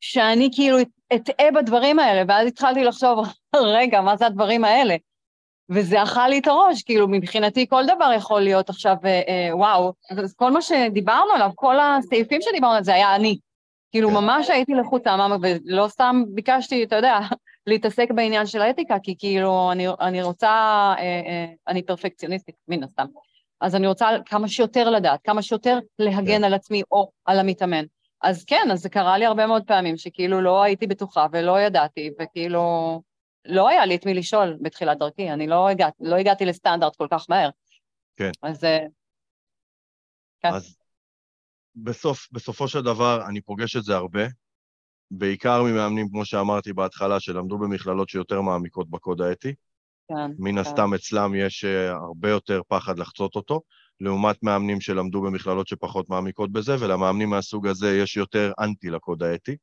שאני כאילו אטעה בדברים האלה, ואז התחלתי לחשוב, רגע, מה זה הדברים האלה? וזה אכל לי את הראש, כאילו מבחינתי כל דבר יכול להיות עכשיו, אה, אה, וואו, אז כל מה שדיברנו עליו, כל הסעיפים שדיברנו עליו, זה היה אני. כאילו כן. ממש הייתי לחוצה, ולא סתם ביקשתי, אתה יודע, להתעסק בעניין של האתיקה, כי כאילו אני, אני רוצה, אה, אה, אני פרפקציוניסטית, מן הסתם. אז אני רוצה כמה שיותר לדעת, כמה שיותר להגן כן. על עצמי או על המתאמן. אז כן, אז זה קרה לי הרבה מאוד פעמים שכאילו לא הייתי בטוחה ולא ידעתי, וכאילו לא היה לי את מי לשאול בתחילת דרכי, אני לא, הגע, לא הגעתי לסטנדרט כל כך מהר. כן. אז... אה, כן. אז בסוף, בסופו של דבר, אני פוגש את זה הרבה, בעיקר ממאמנים, כמו שאמרתי בהתחלה, שלמדו במכללות שיותר מעמיקות בקוד האתי. כן, מן כן. הסתם אצלם יש אה, הרבה יותר פחד לחצות אותו, לעומת מאמנים שלמדו במכללות שפחות מעמיקות בזה, ולמאמנים מהסוג הזה יש יותר אנטי לקוד האתי.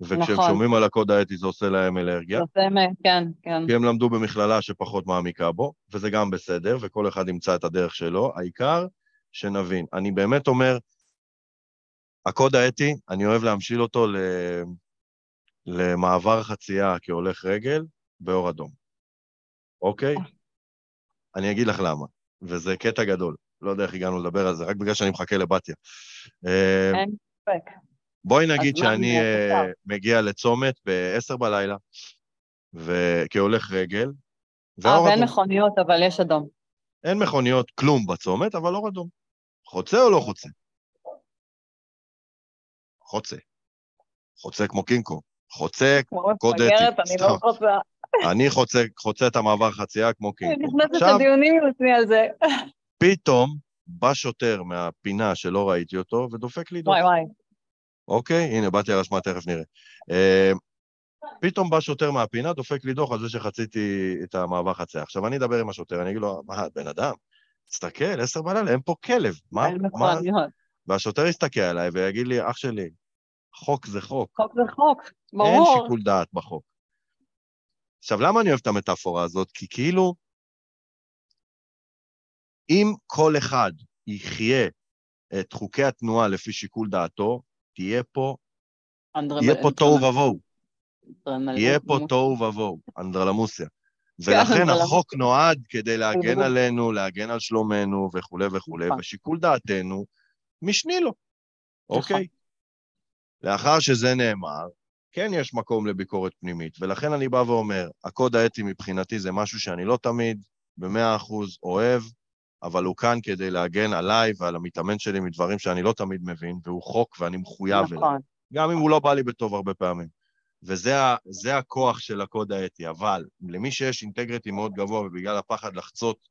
וכשהם נכון. שומעים על הקוד האתי זה עושה להם אלרגיה, אמת, כן, כן. כי הם למדו במכללה שפחות מעמיקה בו, וזה גם בסדר, וכל אחד ימצא את הדרך שלו. העיקר שנבין. אני באמת אומר, הקוד האתי, אני אוהב להמשיל אותו ל... למעבר חצייה כהולך רגל באור אדום, אוקיי? אני אגיד לך למה, וזה קטע גדול. לא יודע איך הגענו לדבר על זה, רק בגלל שאני מחכה לבתיה. אה, אין ספק. בואי נגיד שאני אה? מגיע לצומת ב-10 בלילה, וכהולך רגל, אה, ואין אדום. מכוניות, אבל יש אדום. אין מכוניות, כלום בצומת, אבל אור אדום. חוצה או לא חוצה? חוצה. חוצה כמו קינקו. חוצה, כמו קוד מפגרת, אתי, אני. לא רוצה... אני חוצה, חוצה את המעבר חצייה כמו אני קינקו. נכנסת עכשיו, לדיונים עם עצמי על זה. פתאום בא שוטר מהפינה שלא ראיתי אותו ודופק לי דוח. וואי וואי. אוקיי? הנה, באתי הרשמה, תכף נראה. אה, פתאום בא שוטר מהפינה, דופק לי דוח על זה שחציתי את המעבר חצייה. עכשיו, אני אדבר עם השוטר, אני אגיד לו, מה, בן אדם, תסתכל, עשר בלילה, אין פה כלב. מה, מה? והשוטר יסתכל עליי ויגיד לי, אח שלי, חוק זה חוק. חוק זה חוק, אין ברור. שיקול דעת בחוק. עכשיו, למה אני אוהב את המטאפורה הזאת? כי כאילו, אם כל אחד יחיה את חוקי התנועה לפי שיקול דעתו, תהיה פה, יהיה פה תוהו ובוהו. יהיה פה תוהו ובוהו, אנדרלמוסיה. כן, ולכן. החוק נועד כדי להגן. עלינו, להגן על שלומנו וכולי וכולי, נכון. ושיקול דעתנו משני לו, נכון. אוקיי? לאחר שזה נאמר, כן יש מקום לביקורת פנימית, ולכן אני בא ואומר, הקוד האתי מבחינתי זה משהו שאני לא תמיד במאה אחוז אוהב, אבל הוא כאן כדי להגן עליי ועל המתאמן שלי מדברים שאני לא תמיד מבין, והוא חוק ואני מחויב אליו. נכון. גם אם הוא לא בא לי בטוב הרבה פעמים. וזה ה- זה הכוח של הקוד האתי, אבל למי שיש אינטגריטי מאוד גבוה ובגלל הפחד לחצות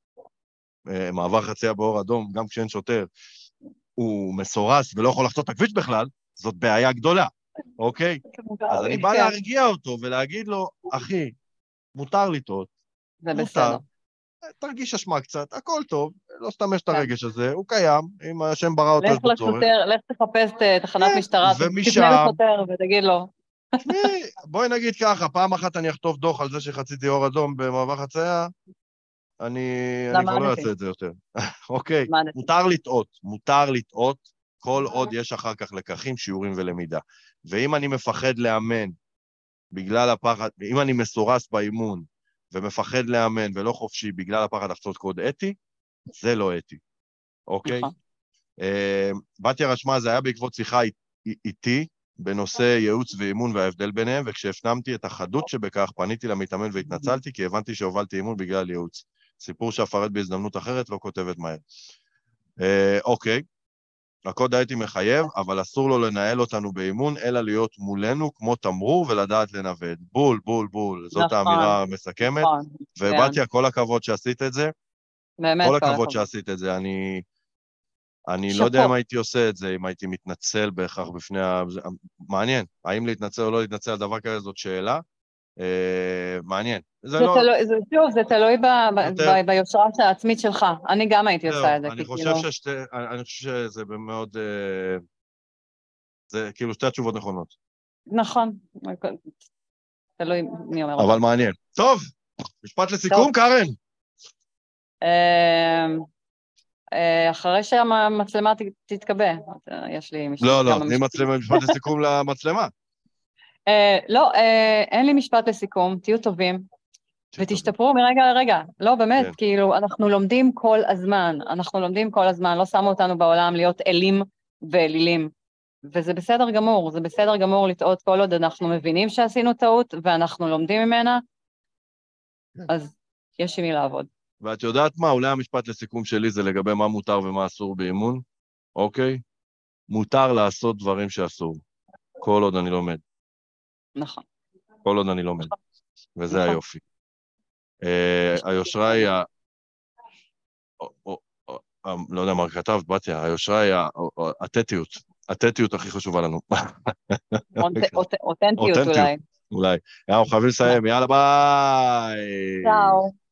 אה, מעבר חצייה באור אדום, גם כשאין שוטר, הוא מסורס ולא יכול לחצות את הכביש בכלל, זאת בעיה גדולה, אוקיי? אז אני בא כן, להרגיע אותו ולהגיד לו, אחי, מותר לטעות, זה בסדר. תרגיש אשמה קצת, הכל טוב, לא סתם יש את כן. הרגש הזה, הוא קיים, אם השם ברא אותו יש לך בו צורך. לשוטר, לך תחפש אה, תחנת כן, משטרה, תפנה לשוטר ותגיד לו. תשמעי, בואי נגיד ככה, פעם אחת אני אחטוף דוח על זה שחציתי אור אדום במעבר חצייה, אני, אני כבר לא. אעשה את זה יותר. אוקיי. מותר לטעות, מותר לטעות, כל עוד יש אחר כך לקחים, שיעורים ולמידה. ואם אני מפחד לאמן בגלל הפחד, אם אני מסורס באימון ומפחד לאמן ולא חופשי בגלל הפחד לחצות קוד אתי, זה לא אתי, אוקיי? נכון. אה, בתיה רשמה, זה היה בעקבות שיחה אי- אי- איתי בנושא ייעוץ ואימון וההבדל ביניהם, וכשהפנמתי את החדות שבכך, פניתי למתאמן והתנצלתי, כי הבנתי שהובלתי אימון בגלל ייעוץ. סיפור שאפרט בהזדמנות אחרת, לא כותבת מהר. אה, אוקיי, הקוד האתי מחייב, אבל אסור לו לנהל אותנו באימון, אלא להיות מולנו כמו תמרור ולדעת לנווט. בול, בול, בול. זאת נכון. האמירה המסכמת. נכון. ובתיה, כל הכבוד שעשית את זה. באמת, כל הכבוד שעשית את זה. אני, אני לא יודע. אם הייתי עושה את זה, אם הייתי מתנצל בהכרח בפני ה... מעניין. האם להתנצל או לא להתנצל על דבר כזה זאת שאלה. אה, מעניין. זה לא... תלוי, זה, שוב, זה תלוי ב, ב, יותר- ב, ביושרה העצמית שלך. אני גם הייתי עושה את זה, אני חושב כאילו... ששתי... אני אני חושב שזה מאוד... אה, זה כאילו שתי התשובות נכונות. נכון. תלוי מי אומר. אבל מעניין. טוב, משפט לסיכום. קארן. אמ, אה, אחרי שהמצלמה ת- תתכבה, אה, יש לי משפט. לא, לא, תני משפטים. מצלמה, משפט לסיכום למצלמה. אה, לא, אה, אין לי משפט לסיכום, תהיו טובים. ותשתפרו מרגע לרגע. לא, באמת, כן. כאילו, אנחנו לומדים כל הזמן, אנחנו לומדים כל הזמן, לא שמו אותנו בעולם להיות אלים ואלילים. וזה בסדר גמור, זה בסדר גמור לטעות כל עוד אנחנו מבינים שעשינו טעות ואנחנו לומדים ממנה, כן. אז יש עם מי לעבוד. ואת יודעת מה? אולי המשפט לסיכום שלי זה לגבי מה מותר ומה אסור באימון, אוקיי? מותר לעשות דברים שאסור, כל עוד אני לומד. נכון. כל עוד אני לומד. וזה נכון. היופי. אה, היושרה היא ה... אה, לא יודע מה כתבת, בתיה, היושרה היא ה- או- או- התטיות. התטיות הכי חשובה לנו. אותנטיות אותנטיות. אולי. אולי. אנחנו חייבים לסיים, יאללה ביי! צאו.